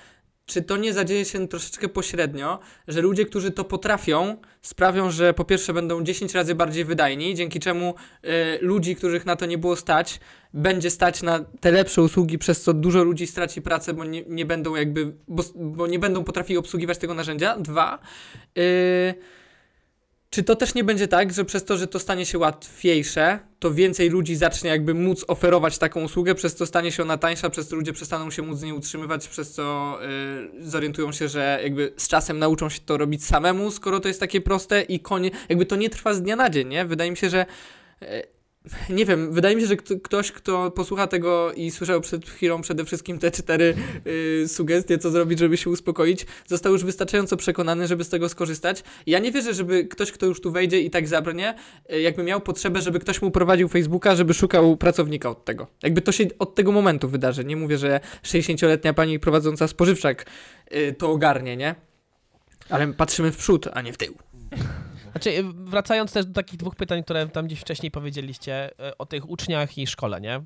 Czy to nie zadzieje się troszeczkę pośrednio, że ludzie, którzy to potrafią, sprawią, że po pierwsze będą 10 razy bardziej wydajni, dzięki czemu e, ludzi, których na to nie było stać, będzie stać na te lepsze usługi, przez co dużo ludzi straci pracę, bo nie, nie będą jakby, bo, bo nie będą potrafili obsługiwać tego narzędzia. Dwa, e, czy to też nie będzie tak, że przez to, że to stanie się łatwiejsze, to więcej ludzi zacznie jakby móc oferować taką usługę, przez co stanie się ona tańsza, przez co ludzie przestaną się móc z niej utrzymywać, przez co y, zorientują się, że jakby z czasem nauczą się to robić samemu, skoro to jest takie proste i konie, jakby to nie trwa z dnia na dzień, nie? Wydaje mi się, że y, nie wiem, wydaje mi się, że kto, ktoś, kto posłucha tego i słyszał przed chwilą przede wszystkim te cztery y, sugestie, co zrobić, żeby się uspokoić, został już wystarczająco przekonany, żeby z tego skorzystać. Ja nie wierzę, żeby ktoś, kto już tu wejdzie i tak zabrnie, y, jakby miał potrzebę, żeby ktoś mu prowadził Facebooka, żeby szukał pracownika od tego. Jakby to się od tego momentu wydarzy. Nie mówię, że 60-letnia pani prowadząca spożywczak y, to ogarnie, nie? Ale patrzymy w przód, a nie w tył. Znaczy, y, wracając też do takich dwóch pytań, które tam gdzieś wcześniej powiedzieliście y, o tych uczniach i szkole, nie?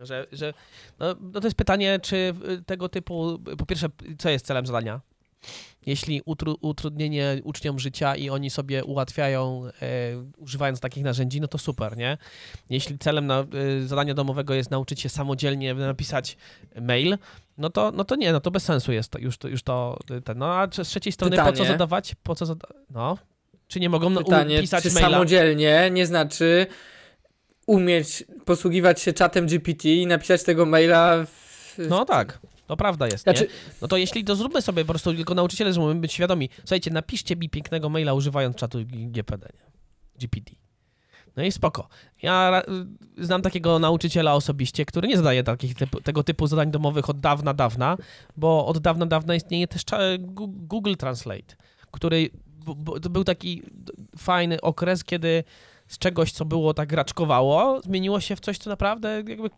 Że, że no, no to jest pytanie, czy y, tego typu, po pierwsze, co jest celem zadania? Jeśli utru, utrudnienie uczniom życia i oni sobie ułatwiają, e, używając takich narzędzi, no to super, nie? Jeśli celem na, y, zadania domowego jest nauczyć się samodzielnie napisać mail, no to, no to nie, no to bez sensu jest to, już, to, już to, ten, no a z trzeciej strony po co Pytanie. zadawać, po co zada- no, czy nie mogą Pytanie, pisać czy maila? samodzielnie nie znaczy umieć posługiwać się czatem GPT i napisać tego maila w... No tak, to prawda jest, Znaczy? No to jeśli to zróbmy sobie po prostu, tylko nauczyciele, że możemy być świadomi. Słuchajcie, napiszcie mi pięknego maila używając czatu GPD? GPT. No i spoko. Ja znam takiego nauczyciela osobiście, który nie zadaje takich typu, tego typu zadań domowych od dawna, dawna, bo od dawna, dawna istnieje też Google Translate, który b- b- to był taki fajny okres, kiedy z czegoś, co było tak raczkowało, zmieniło się w coś, co naprawdę jakby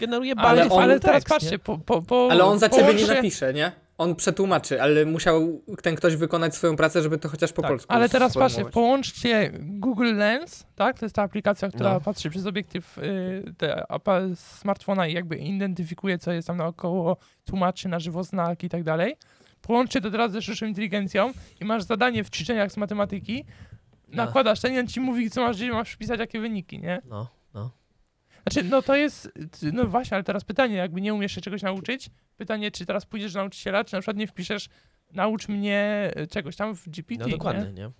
generuje Ale bardziej on- fajny Ale teraz tekst, patrzcie, po, po, po, ale on za ciebie nie napisze, nie? On przetłumaczy, ale musiał ten ktoś wykonać swoją pracę, żeby to chociaż po Tak, polsku Ale teraz patrzcie, połączcie Google Lens, tak? To jest ta aplikacja, która No. patrzy przez obiektyw y, te, apa- smartfona i jakby identyfikuje, co jest tam naokoło, tłumaczy na żywo znaki i tak dalej. Połączcie to teraz ze sztuczną inteligencją i masz zadanie w ćwiczeniach z matematyki, nakładasz ten i on ci mówi, co masz, gdzie masz wpisać, jakie wyniki, nie? No, no. Znaczy, no to jest, no właśnie, ale teraz pytanie, jakby nie umiesz się czegoś nauczyć, pytanie, czy teraz pójdziesz do nauczyciela, czy na przykład nie wpiszesz, naucz mnie czegoś tam w GPT, No nie? dokładnie, nie? Y,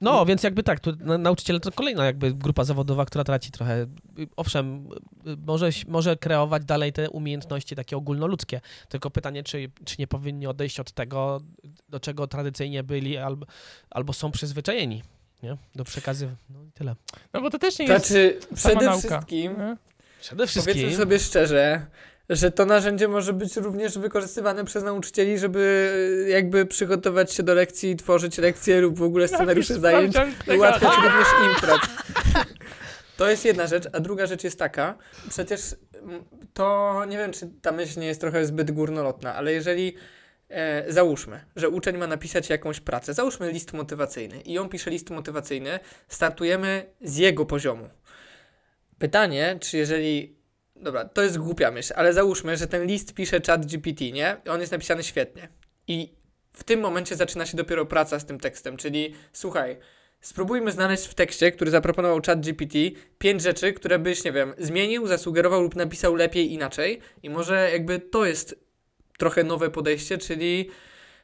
No, więc jakby tak, tu na- nauczyciele to kolejna jakby grupa zawodowa, która traci trochę, y, owszem, y, może, może kreować dalej te umiejętności takie ogólnoludzkie, tylko pytanie, czy, czy nie powinni odejść od tego, do czego tradycyjnie byli albo, albo są przyzwyczajeni, nie? Do przekazywania, no i tyle. No bo to też nie To jest znaczy, sama przede nauka. wszystkim, nie? Przede wszystkim... powiedzmy sobie szczerze, że to narzędzie może być również wykorzystywane przez nauczycieli, żeby jakby przygotować się do lekcji, tworzyć lekcje lub w ogóle scenariusze Napisz zajęć i ułatwiać [LAUGHS] również im pracę. To jest jedna rzecz, a druga rzecz jest taka, przecież to nie wiem, czy ta myśl nie jest trochę zbyt górnolotna, ale jeżeli e, załóżmy, że uczeń ma napisać jakąś pracę, załóżmy list motywacyjny i on pisze list motywacyjny, startujemy z jego poziomu. Pytanie, czy jeżeli Dobra, to jest głupia myśl, ale załóżmy, że ten list pisze chat GPT, nie? On jest napisany świetnie. I w tym momencie zaczyna się dopiero praca z tym tekstem, czyli słuchaj, spróbujmy znaleźć w tekście, który zaproponował chat GPT, pięć rzeczy, które byś, nie wiem, zmienił, zasugerował lub napisał lepiej inaczej. I może jakby to jest trochę nowe podejście, czyli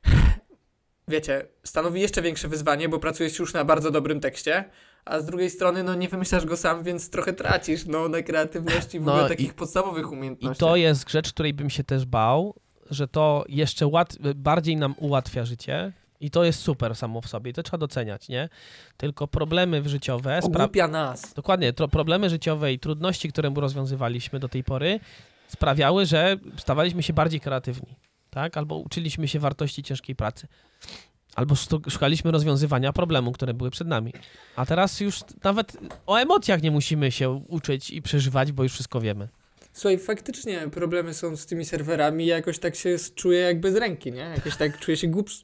[SIGHS] wiecie, stanowi jeszcze większe wyzwanie, bo pracujesz już na bardzo dobrym tekście, a z drugiej strony, no nie wymyślasz go sam, więc trochę tracisz, no, na kreatywności, w No ogóle i- takich podstawowych I umiejętnościach. to jest rzecz, której bym się też bał, że to jeszcze łat, bardziej nam ułatwia życie i to jest super samo w sobie i to trzeba doceniać, nie? Tylko problemy życiowe, Ogłupia nas. dokładnie, to problemy życiowe i trudności, które rozwiązywaliśmy do tej pory sprawiały, że stawaliśmy się bardziej kreatywni. tak? Albo uczyliśmy się wartości ciężkiej pracy. Albo szukaliśmy rozwiązywania problemu, które były przed nami. A teraz już nawet o emocjach nie musimy się uczyć i przeżywać, bo już wszystko wiemy. Słuchaj, faktycznie problemy są z tymi serwerami. Ja jakoś tak się czuję jakby z ręki, nie? Jakoś tak czuję się głupszy.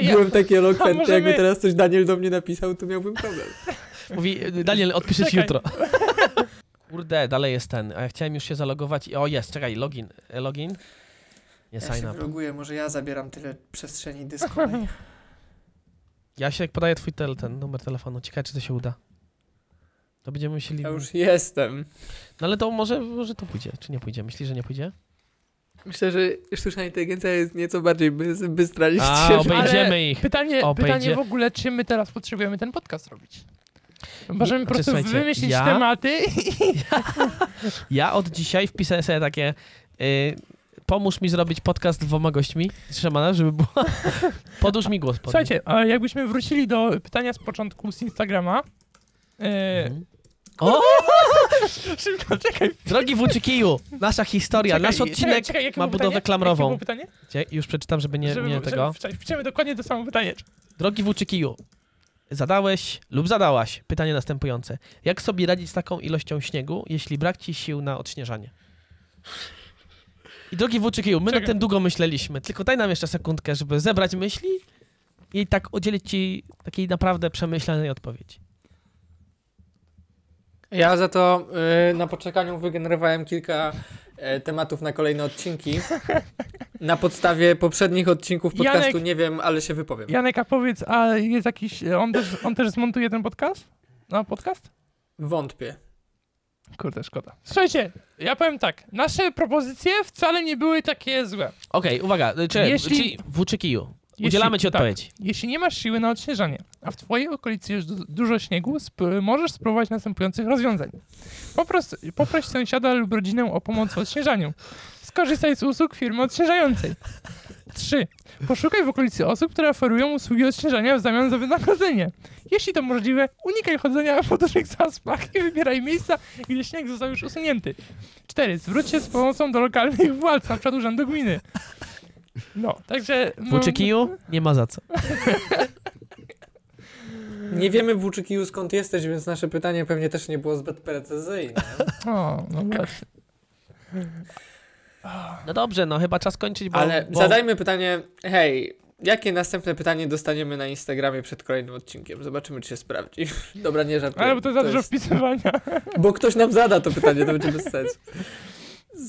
Ja, Byłem taki elokwentny, możemy- jakby teraz coś Daniel do mnie napisał, to miałbym problem. [LAUGHS] Mówi, Daniel, odpiszę ci jutro. [LAUGHS] Kurde, dalej jest ten. A ja chciałem już się zalogować o, jest, czekaj, login. E, Login? Nie Ja się sign up. wyloguję, może ja zabieram tyle przestrzeni dyskowej. [LAUGHS] Ja się podaję twój tel, ten numer telefonu. Ciekawe, czy to się uda. To będziemy musieli... Ja już jestem. No ale to może, może to pójdzie, czy nie pójdzie? Myślisz, że nie pójdzie? Myślę, że sztuczna inteligencja jest nieco bardziej bys- bystra niż A, się. obejdziemy Ale ich. pytanie, Obejdzie. pytanie w ogóle, czy my teraz potrzebujemy ten podcast robić? Możemy po prostu wymyślić ja- tematy [LAUGHS] Ja od dzisiaj wpisałem sobie takie... Y, pomóż mi zrobić podcast dwoma gośćmi Szamana, żeby było... [LAUGHS] Podłóż mi głos. Podłóż. Słuchajcie, a jakbyśmy wrócili do pytania z początku z Instagrama. E, Mhm. O! [LAUGHS] Szybko, czekaj. Drogi Włóczykiju, nasza historia, czekaj, nasz odcinek czekaj, czekaj, ma budowę pytanie? Jakie klamrową. pytanie? Cie- Już przeczytam, żeby nie, żeby, nie żeby tego. Wpisamy dokładnie to samo pytanie. Drogi Włóczykiju, zadałeś lub zadałaś pytanie następujące. Jak sobie radzić z taką ilością śniegu, jeśli brak ci sił na odśnieżanie? I drogi Włóczykiju, my Czekaj. na tym długo myśleliśmy, tylko daj nam jeszcze sekundkę, żeby zebrać myśli i tak udzielić ci takiej naprawdę przemyślanej odpowiedzi. Ja za to y, na poczekaniu wygenerowałem kilka e, tematów na kolejne odcinki. Na podstawie poprzednich odcinków podcastu Janek- nie wiem, ale się wypowiem. Janek, a powiedz, a jest jakiś, on też, on też zmontuje ten podcast? No, podcast? Wątpię. Kurde, szkoda. Słuchajcie, ja powiem tak, nasze propozycje wcale nie były takie złe. Okej, uwaga, czy, Jeśli- czyli udzielamy ci tak. odpowiedzi. Jeśli nie masz siły na odśnieżanie, a w twojej okolicy jest du- dużo śniegu, sp- możesz spróbować następujących rozwiązań. Poproś, poproś sąsiada lub rodzinę o pomoc w odśnieżaniu. Skorzystaj z usług firmy odśnieżającej. 3. Poszukaj w okolicy osób, które oferują usługi odśnieżania w zamian za wynagrodzenie. Jeśli to możliwe, unikaj chodzenia po dużych zaspach i wybieraj miejsca, gdzie śnieg został już usunięty. 4. Zwróć się z pomocą do lokalnych władz, na przykład urzędu gminy. No, także... No, nie ma za co. [LAUGHS] Nie wiemy Włóczykiju skąd jesteś, więc nasze pytanie pewnie też nie było zbyt precyzyjne. O, no właśnie. No dobrze, no chyba czas kończyć, bo... Ale bo... zadajmy pytanie, hej, jakie następne pytanie dostaniemy na Instagramie przed kolejnym odcinkiem? Zobaczymy, czy się sprawdzi. [LAUGHS] Dobra, nie żartuję. Ale bo to za dużo jest- wpisywania. [LAUGHS] Bo ktoś nam zada to pytanie, to będzie bez sensu.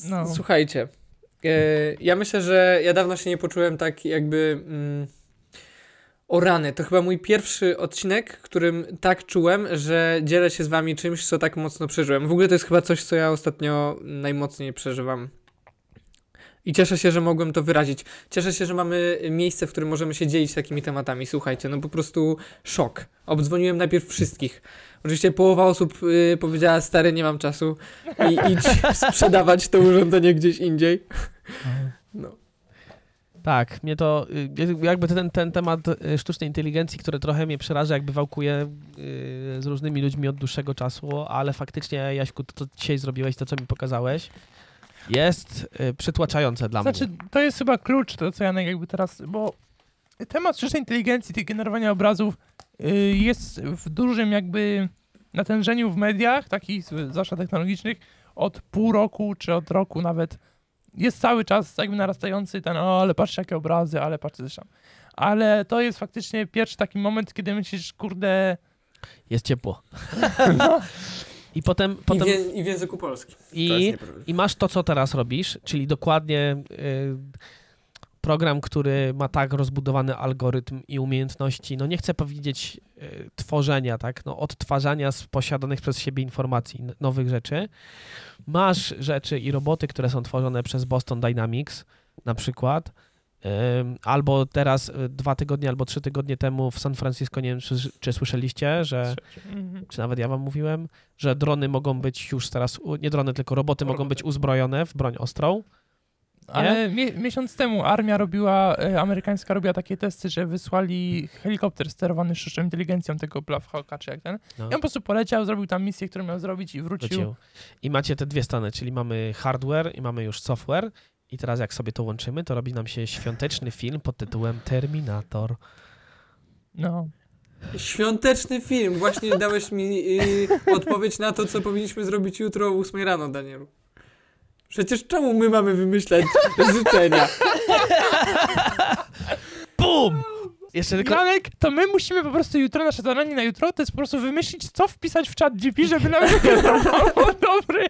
No. Słuchajcie, e, ja myślę, że ja dawno się nie poczułem tak jakby... Mm, o rany, to chyba mój pierwszy odcinek, którym tak czułem, że dzielę się z wami czymś, co tak mocno przeżyłem. W ogóle to jest chyba coś, co ja ostatnio najmocniej przeżywam. I cieszę się, że mogłem to wyrazić. Cieszę się, że mamy miejsce, w którym możemy się dzielić takimi tematami. Słuchajcie, no po prostu szok. Obdzwoniłem najpierw wszystkich. Oczywiście połowa osób y, powiedziała, stary, nie mam czasu i [LAUGHS] idź sprzedawać to urządzenie gdzieś indziej. No. Tak, mnie to y, jakby ten, ten temat y, sztucznej inteligencji, który trochę mnie przeraża, jakby wałkuje y, z różnymi ludźmi od dłuższego czasu, ale faktycznie, Jaśku, to, co dzisiaj zrobiłeś, to, co mi pokazałeś, jest y, przytłaczające dla Znaczy, mnie. to jest chyba klucz, to co Janek jakby teraz, bo temat sztucznej inteligencji, tych generowania obrazów y, jest w dużym jakby natężeniu w mediach, takich zwłaszcza technologicznych, od pół roku, czy od roku nawet. Jest cały czas jakby narastający ten, o, ale patrzcie jakie obrazy, ale patrzcie zresztą. Ale to jest faktycznie pierwszy taki moment, kiedy myślisz, kurde, Jest ciepło. [LAUGHS] [LAUGHS] I potem, I, potem I w języku polskim. I, i masz to, co teraz robisz, czyli dokładnie y, program, który ma tak rozbudowany algorytm i umiejętności, no nie chcę powiedzieć y, tworzenia, tak, no odtwarzania z posiadanych przez siebie informacji, nowych rzeczy. Masz rzeczy i roboty, które są tworzone przez Boston Dynamics, na przykład, albo teraz, y, dwa tygodnie albo trzy tygodnie temu w San Francisco, nie wiem, czy, czy słyszeliście, że mhm. czy nawet ja wam mówiłem, że drony mogą być już teraz, nie drony, tylko roboty mogą być uzbrojone w broń ostrą. Ale mie- miesiąc temu armia robiła, e, amerykańska robiła takie testy, że wysłali helikopter sterowany sztuczną inteligencją tego Blafhawka, czy jak ten. No, I on po prostu poleciał, zrobił tam misję, którą miał zrobić i wrócił. wrócił. I macie te dwie strony, czyli mamy hardware i mamy już software I teraz jak sobie to łączymy, to robi nam się świąteczny film pod tytułem Terminator. No. Świąteczny film. Właśnie dałeś mi y, odpowiedź na to, co powinniśmy zrobić jutro o 8 rano, Danielu. Przecież czemu my mamy wymyślać życzenia? BUM! Jeszcze tylko... Janek, to my musimy po prostu jutro, nasze zadanie na jutro, to jest po prostu wymyślić, co wpisać w chat GP, żeby nam [LAUGHS] było dobry.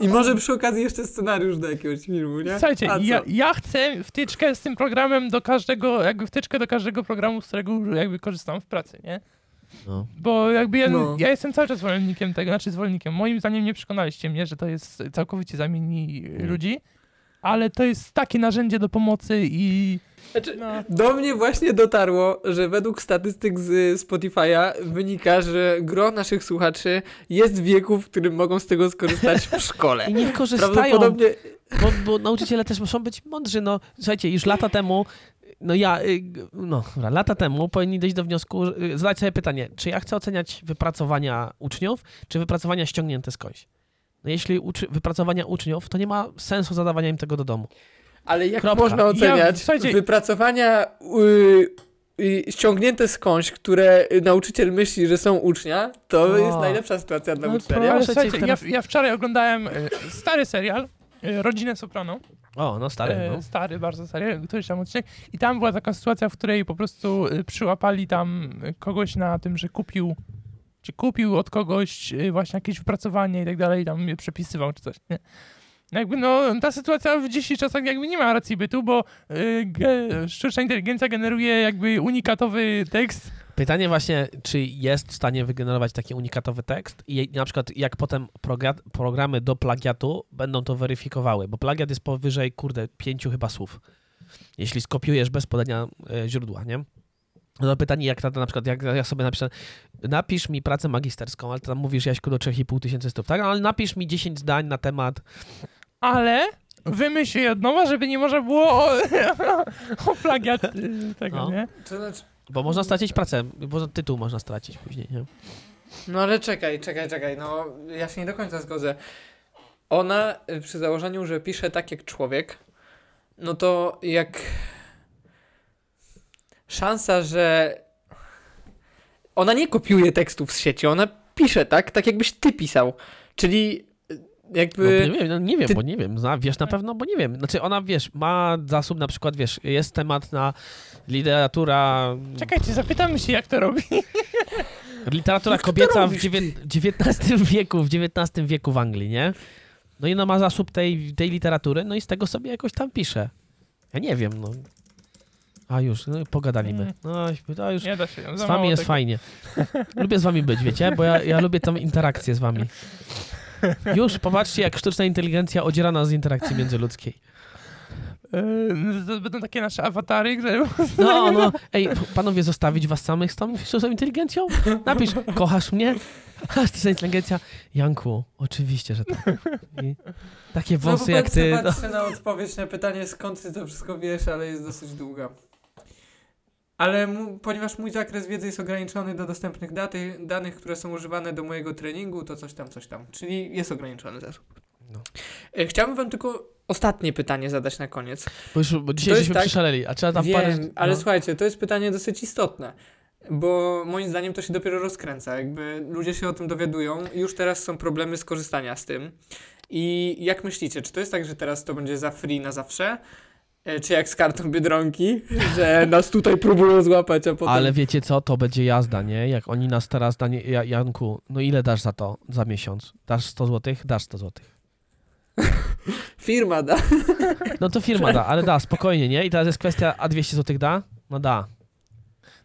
I może przy okazji jeszcze scenariusz do jakiegoś filmu, nie? Słuchajcie, ja, ja chcę wtyczkę z tym programem do każdego, jakby wtyczkę do każdego programu, z którego jakby korzystam w pracy, nie? No. Bo jakby ja, No. ja jestem cały czas zwolennikiem tego, znaczy zwolennikiem. Moim zdaniem nie przekonaliście mnie, że to jest całkowicie zamieni Nie. ludzi, ale to jest takie narzędzie do pomocy i Znaczy, no, Do mnie właśnie dotarło, że według statystyk z Spotify'a wynika, że gro naszych słuchaczy jest w wieku, w którym mogą z tego skorzystać [LAUGHS] w szkole. I niech korzystają, Prawdopodobnie bo, bo nauczyciele też muszą być mądrzy. No, słuchajcie, już lata temu, no ja, y, no, lata temu powinni dojść do wniosku, y, zadać sobie pytanie, czy ja chcę oceniać wypracowania uczniów, czy wypracowania ściągnięte skądś? No jeśli uczy, wypracowania uczniów, to nie ma sensu zadawania im tego do domu. Ale jak Kropka. można oceniać słuchajcie- wypracowania y, y, ściągnięte skądś, które nauczyciel myśli, że są ucznia, to O. jest najlepsza sytuacja dla No ucznia. ale Proszę cię, słuchajcie, ja, teraz- ja wczoraj oglądałem e, stary serial, e, Rodzinę Soprano. O, no stary, E, no. Stary, bardzo stary, któryś tam odcinek. I tam była taka sytuacja, w której po prostu przyłapali tam kogoś na tym, że kupił, czy kupił od kogoś właśnie jakieś wypracowanie i tak dalej, tam je przepisywał czy coś, nie? Jakby no, ta sytuacja w dzisiejszych czasach jakby nie ma racji bytu, bo y, ge, sztuczna inteligencja generuje jakby unikatowy tekst. Pytanie właśnie, czy jest w stanie wygenerować taki unikatowy tekst i na przykład jak potem progra- programy do plagiatu będą to weryfikowały, bo plagiat jest powyżej, kurde, pięciu chyba słów. Jeśli skopiujesz bez podania e, źródła, nie? No pytanie, jak na, na przykład, jak ja sobie napiszę, napisz mi pracę magisterską, ale tam mówisz, Jaśku, do 3,5 tysięcy stów, tak? Ale napisz mi 10 zdań na temat, Ale wymyśl je od nowa, żeby nie można było o, [LAUGHS] o plagiat y, tego, No. nie? Znaczy, bo można stracić pracę, bo tytuł można stracić później, nie? no ale czekaj, czekaj, czekaj, no ja się nie do końca zgodzę. Ona y, przy założeniu, że pisze tak jak człowiek, no to jak szansa, że ona nie kopiuje tekstów z sieci, ona pisze tak, tak jakbyś ty pisał. Czyli y, No, jakby... nie wiem, no, nie wiem, ty- bo nie wiem. Zna, wiesz na pewno, bo nie wiem. Znaczy ona, wiesz, ma zasób na przykład, wiesz, jest temat na literatura... Czekajcie, zapytamy się, jak to robi. [LAUGHS] Literatura Jak kobieca w XIX [LAUGHS] wieku, w XIX wieku w Anglii, nie? No i ona ma zasób tej, tej literatury, no i z tego sobie jakoś tam pisze. Ja nie wiem, no. A już, no pogadaliśmy. Mm. No, to już Nie da się. za z wami jest tego. fajnie. Lubię z wami być, wiecie? Bo ja, ja lubię tą interakcję z wami. [LAUGHS] Już, popatrzcie, jak sztuczna inteligencja odziera nas z interakcji międzyludzkiej. Yy, to będą takie nasze awatary, które... No, [LAUGHS] no, ej, panowie, zostawić was samych z tą sztuczną inteligencją? Napisz, kochasz mnie? A [LAUGHS] sztuczna inteligencja, Janku, oczywiście, że tak. I takie wąsy no, jak ty. No. Na odpowiedź na pytanie, skąd ty to wszystko wiesz, ale jest dosyć długa. Ale mu, ponieważ mój zakres wiedzy jest ograniczony do dostępnych daty, danych, które są używane do mojego treningu, to coś tam, coś tam. Czyli jest ograniczony zasób. No. E, Chciałbym wam tylko ostatnie pytanie zadać na koniec. Bo, już, bo dzisiaj żeśmy tak- przyszaleli, a trzeba tam Wiem, parę... ale no. słuchajcie, to jest pytanie dosyć istotne. Bo moim zdaniem to się dopiero rozkręca. Jakby ludzie się o tym dowiadują. Już teraz są problemy z korzystania z tym. I jak myślicie, czy to jest tak, że teraz to będzie za free na zawsze? E, Czy jak z kartą Biedronki, [LAUGHS] że nas tutaj próbują złapać, a potem... Ale wiecie co, to będzie jazda, nie? Jak oni nas teraz, da, nie, Ja- Janku, no ile dasz za to, za miesiąc? Dasz 100 zł? Dasz 100 zł. [LAUGHS] Firma da. No to firma da, ale da, spokojnie, nie? I teraz jest kwestia, a 200 zł da? No da.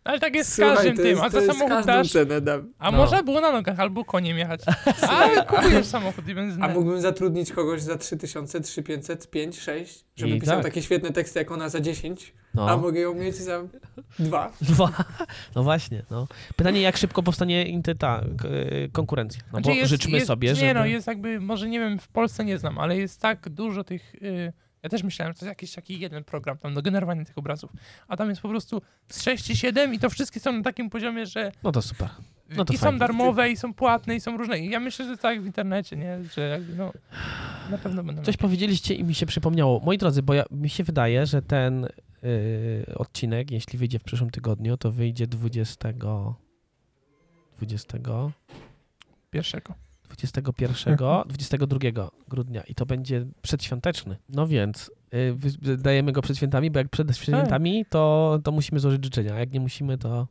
Ale tak jest z Słuchaj, każdym to tym, jest, a to za jest samochód dasz, cenę dam. a No. można było na nogach albo koniem jechać. [LAUGHS] A kupujesz samochód i A benzynę. mógłbym zatrudnić kogoś za 3000, 3500, 5, 6, żeby I pisał tak. takie świetne teksty jak ona za 10, No. a mogę ją mieć za 2. [LAUGHS] Dwa. No właśnie, no. Pytanie, jak szybko powstanie inter- ta y, konkurencja? No Znaczy bo życzmy jest, sobie, Nie żeby... no, jest jakby, może nie wiem, w Polsce nie znam, ale jest tak dużo tych... Y, ja też myślałem, że to jest jakiś taki jeden program tam do generowania tych obrazów, a tam jest po prostu z 6 czy 7 i to wszystkie są na takim poziomie, że No to super. No to i fajnie. są darmowe, i są płatne, i są różne. I ja myślę, że tak w internecie, nie? Że jakby, no... Na pewno będą. Coś powiedzieliście i mi się przypomniało. Moi drodzy, bo ja, mi się wydaje, że ten yy, odcinek, jeśli wyjdzie w przyszłym tygodniu, to wyjdzie 20... 20... Pierwszego. 21, 22 grudnia i to będzie przedświąteczny. No więc yy, wy- dajemy go przed świętami, bo jak przed świętami, to, to musimy złożyć życzenia, a jak nie musimy, to...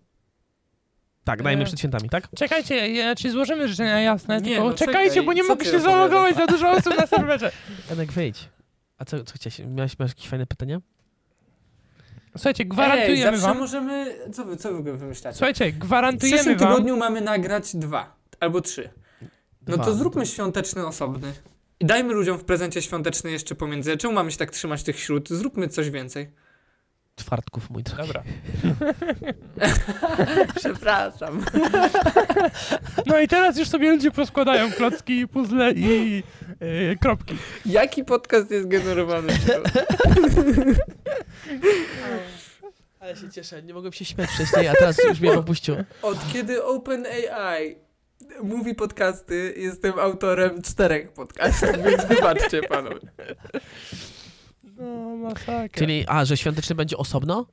Tak, dajemy E, przed świętami, tak? Czekajcie, ja, czy złożymy życzenia jasne, Nie, tylko no czekajcie, czekaj, bo nie mogę się zalogować za dużo osób na serwerze. [LAUGHS] Janek, wyjdź. A co, co chciałeś? Miałeś, masz jakieś fajne pytania? Słuchajcie, Ej, gwarantujemy zawsze wam. możemy... Co wy, co wy wymyślacie? Słuchajcie, w gwarantujemy przyszłym wam. tygodniu mamy nagrać dwa albo trzy. No to zróbmy świąteczny osobny. I dajmy ludziom w prezencie świąteczny jeszcze pomiędzy. Czemu mamy się tak trzymać tych śród? Zróbmy coś więcej. Czwartków, mój drogi. Dobra. [LAUGHS] Przepraszam. No i teraz już sobie ludzie poskładają klocki, puzzle i yy, kropki. Jaki podcast jest generowany? Ale się cieszę, nie mogłem się śmiać wcześniej, a teraz już mnie popuścił. Od kiedy OpenAI mówi podcasty, jestem autorem czterech podcastów, więc wybaczcie panowie. No, masakra. Czyli, a, że świąteczny będzie osobno?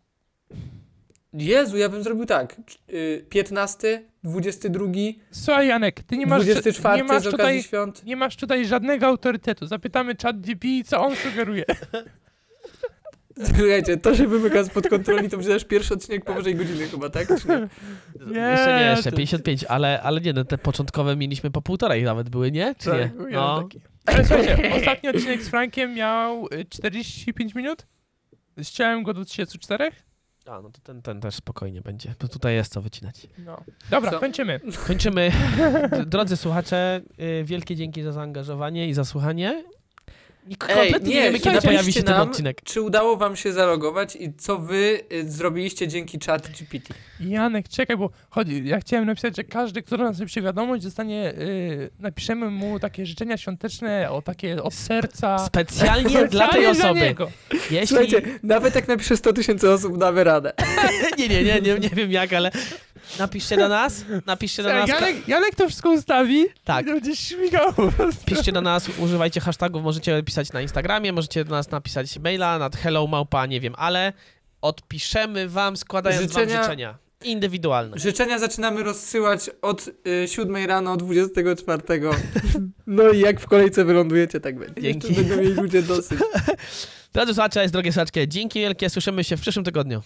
Jezu, ja bym zrobił tak. y, 15, 22, Słuchaj, Janek, ty nie masz, 24 nie masz z okazji tutaj świąt. nie masz tutaj żadnego autorytetu. Zapytamy chat GP, co on sugeruje. [LAUGHS] Słuchajcie, to się wymyka spod kontroli, to będzie nasz pierwszy odcinek powyżej godziny chyba, tak? Czy nie? Nie, jeszcze nie, jeszcze to- 55, ale, ale nie, no te początkowe mieliśmy po półtorej nawet były, nie? Czy nie? Tak, No, taki. Ale słuchajcie, ostatni odcinek z Frankiem miał y, 45 minut. Ściąłem go do 34. a, no to ten, ten też spokojnie będzie, bo tutaj jest co wycinać. No. Dobra, Co? kończymy. Kończymy. [LAUGHS] Drodzy słuchacze, y, wielkie dzięki za zaangażowanie i za słuchanie. I kompletnie nie, wiemy, kiedy pojawi się ten nam, odcinek. Czy udało wam się zalogować i co wy y, zrobiliście dzięki chat GPT? Janek, czekaj, bo chodzi, ja chciałem napisać, że każdy, kto nas napisze wiadomość, dostanie, y, napiszemy mu takie życzenia świąteczne, o takie od serca. Specjalnie [LAUGHS] dla tej osoby. niego. Jeśli... Słuchajcie, nawet jak napisze 100 tysięcy osób, damy radę. [LAUGHS] nie, nie, nie, nie, nie wiem jak, ale napiszcie do nas, napiszcie do nas. Janek, Janek to wszystko ustawi Tak. i to będzie śmigał po prostu. Piszcie do nas, używajcie hashtagów, możecie pisać na Instagramie, możecie do nas napisać maila nad hello małpa, nie wiem, ale odpiszemy wam składając Życzenia- wam życzenia indywidualne. Życzenia zaczynamy rozsyłać od y, 7 rano 24. [LAUGHS] No i jak w kolejce wylądujecie, tak będzie. Dzięki. Jeszcze będą mieli ludzie dosyć. [LAUGHS] Drodzy słuchacze, jest drogie słuchaczki, dzięki wielkie, słyszymy się w przyszłym tygodniu.